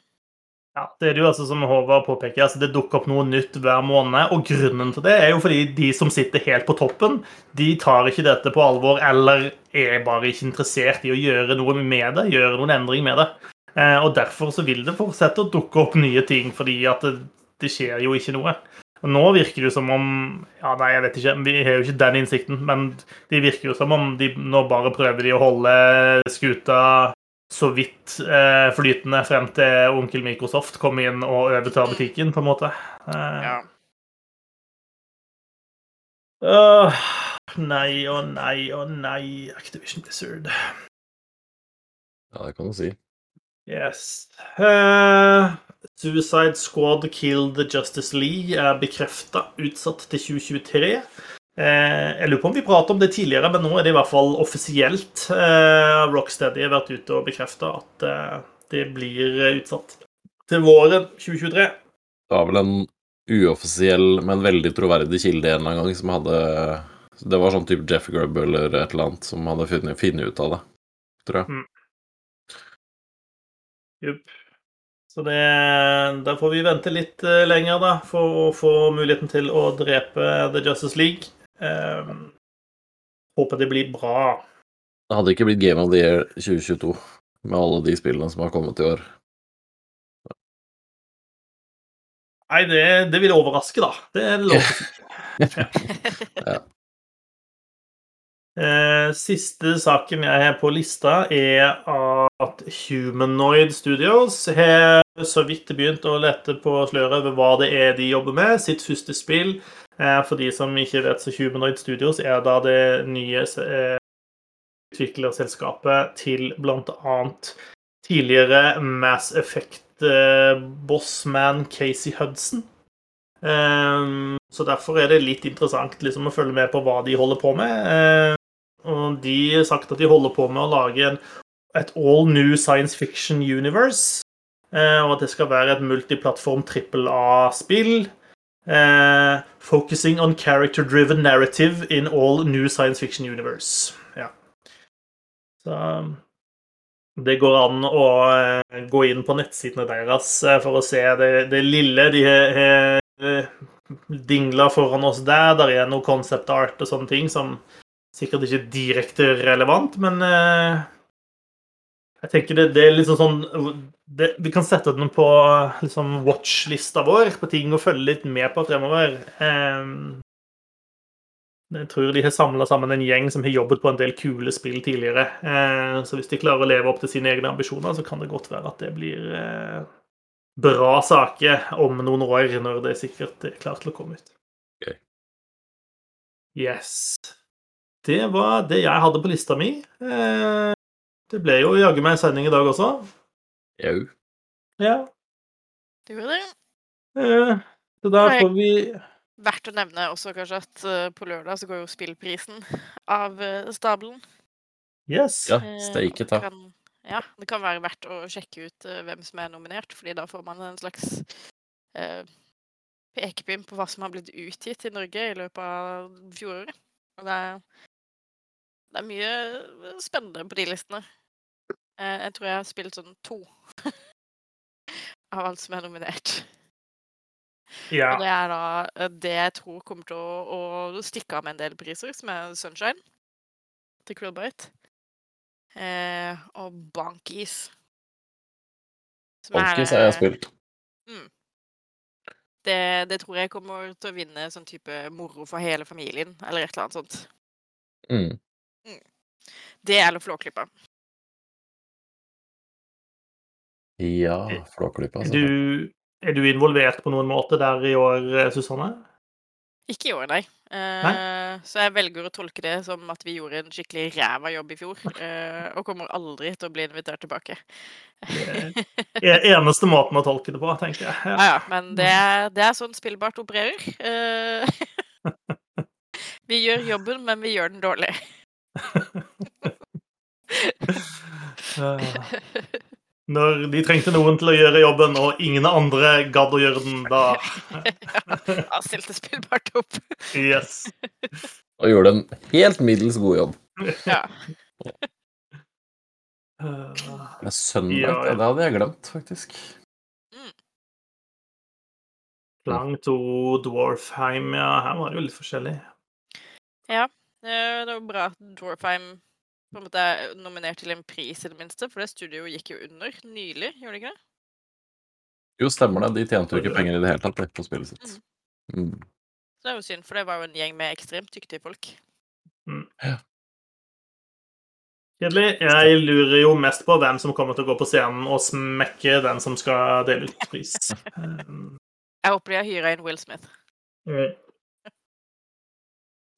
Ja, det er det jo altså som Håvard påpeker, altså det dukker opp noe nytt hver måned. Og grunnen til det er jo fordi de som sitter helt på toppen, de tar ikke dette på alvor eller er bare ikke interessert i å gjøre noe med det, gjøre noen endring med det. Eh, og derfor så vil det fortsette å dukke opp nye ting, fordi at det, det skjer jo ikke noe. Og nå virker det jo som om Ja, nei, jeg vet ikke, vi har jo ikke den innsikten, men det virker jo som om de nå bare prøver de å holde skuta så vidt eh, flytende frem til onkel Microsoft kom inn og overtar butikken, på en måte. Eh, Ja. åh, nei og nei og nei, Activision Blizzard. Ja, det kan du si. Yes. Uh, Suicide Squad Killed Justice League er bekrefta utsatt til 2023. Eh, jeg lurer på om vi pratet om det tidligere, men nå er det i hvert fall offisielt. Eh, Rocksteady har vært ute og bekrefta at eh, det blir utsatt til våren 2023. Det var vel en uoffisiell, men veldig troverdig kilde en eller annen gang som hadde Det var sånn type Jeff Grubb eller et eller annet som hadde funnet, funnet ut av det, tror jeg. Jupp. Så det, da får vi vente litt lenger, da, for å få muligheten til å drepe The Justice League. Eh, håper det blir bra. Det hadde ikke blitt Game of the Year 2022 med alle de spillene som har kommet i år. Nei, det, det vil overraske, da. Det er lov til å si. *laughs* Ja. Eh, Siste saken jeg har på lista, er at Humanoid Studios har så vidt begynt å lette på sløret over hva det er de jobber med. Sitt første spill. Eh, For de som ikke vet, så Humanoid Studios er da det nye eh, utviklerselskapet til bl.a. tidligere Mass Effect-bossman Casey Hudson. Så derfor er det litt interessant liksom, å følge med på hva de holder på med. Og de har sagt at de holder på med å lage en, et all new science fiction universe. Eh, og at det skal være et multiplattform trippel A-spill. Eh, focusing on character-driven narrative in all new science fiction universe. Ja. Så det går an å eh, gå inn på nettsidene deres eh, for å se det, det lille de har dingla foran oss der. Der er noe concept art og sånne ting som sikkert ikke er direkte relevant, men jeg tenker det, det er liksom sånn det, Vi kan sette den på liksom, watch-lista vår, på ting å følge litt med på fremover. Eh, jeg tror de har samla sammen en gjeng som har jobbet på en del kule spill tidligere. Eh, så hvis de klarer å leve opp til sine egne ambisjoner, så kan det godt være at det blir eh, bra saker om noen år, når det sikkert er klart til å komme ut. Okay. Yes. Det var det jeg hadde på lista mi. Eh, det ble jo jaggu meg sending i dag også. Jau. Ja. Det gjorde det. Eh, så da får vi Verdt å nevne også kanskje at eh, på lørdag så går jo spillprisen av eh, stabelen. Yes. Ja, steiket, steike ta. Kan, ja, det kan være verdt å sjekke ut eh, hvem som er nominert, fordi da får man en slags eh, pekepinn på hva som har blitt utgitt i Norge i løpet av fjoråret. Og det er, det er mye eh, spennende på de listene. Eh, jeg tror jeg har spilt sånn to *laughs* av alt som er nominert. Ja. Og det er da eh, det jeg tror kommer til å, å stikke av med en del priser, som er Sunshine til Krillbite. Eh, og Bankies. Som har jeg spilt. Det, det tror jeg kommer til å vinne sånn type moro for hele familien, eller et eller annet sånt. Mm. Det eller Flåklypa. Ja, Flåklypa. Er du, er du involvert på noen måte der i år, eh, Susanne? Ikke i år, nei. Eh, Så jeg velger å tolke det som at vi gjorde en skikkelig ræva jobb i fjor. *laughs* eh, og kommer aldri til å bli invitert tilbake. Det er eneste måten å tolke det på, tenker jeg. Ja, ja, men det er, det er sånn spillbart opererer. Eh, *laughs* vi gjør jobben, men vi gjør den dårlig. *laughs* Eh, Når de trengte noen til å gjøre jobben, og ingen andre gadd å gjøre den, da *laughs* Da stilte spillbart opp. Yes. Og gjorde en helt middels god jobb. Ja. Men søndag, Ja, ja, det hadde jeg glemt, faktisk. Lang to Dwarfheim, ja. Her var det jo litt forskjellig. Ja. Det var bra at Dwarfheim på en måte er nominert til en pris, i det minste. For det studioet gikk jo under nylig, gjorde det ikke det? Jo, stemmer det. De tjente jo ikke penger i det hele tatt det, på spillet sitt. Mm. Så det er jo synd, for det var jo en gjeng med ekstremt dyktige folk. Kjedelig. Jeg lurer jo mest på hvem som kommer til å gå på scenen og smekke den som skal dele ut pris. *laughs* Um, Jeg håper de har hyra inn Will Smith.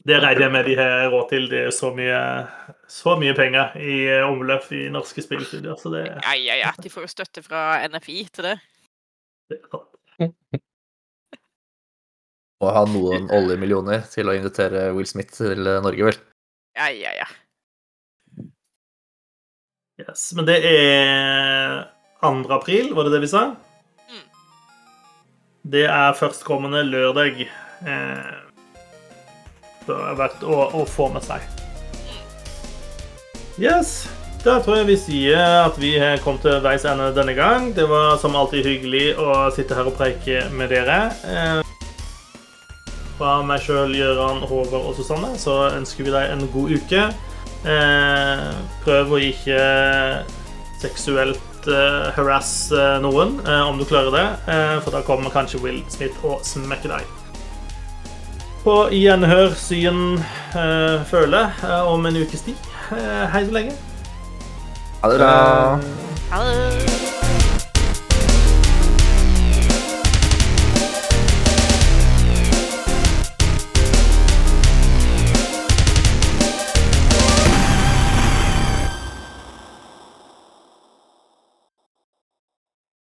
Det regner jeg med de har råd til. Det er så mye, så mye penger i omløp i norske spillstudier, så det, Ja, ja, ja. De får jo støtte fra NFI til det. det. Må *laughs* ha noen oljemillioner til å invitere Will Smith til Norge, vel. Ja, ja, ja. Yes. Men det er 2. april, var det det vi sa? Mm. Det er førstkommende lørdag. Eh, det er verdt å, å få med seg. Yes. Da tror jeg vi sier at vi kommet til veis ende denne gang. Det var som alltid hyggelig å sitte her og preike med dere. Eh, fra meg sjøl, Gøran, Håvard og Susanne, så ønsker vi deg en god uke. Eh, prøv å ikke seksuelt harass harasse noen, eh, om du klarer det. Eh, for da kommer kanskje Will Smith og smekker deg. På gjenhør, syn, uh, føle uh, om en ukes tid. Uh, hei så lenge. Ha det bra. Ha det!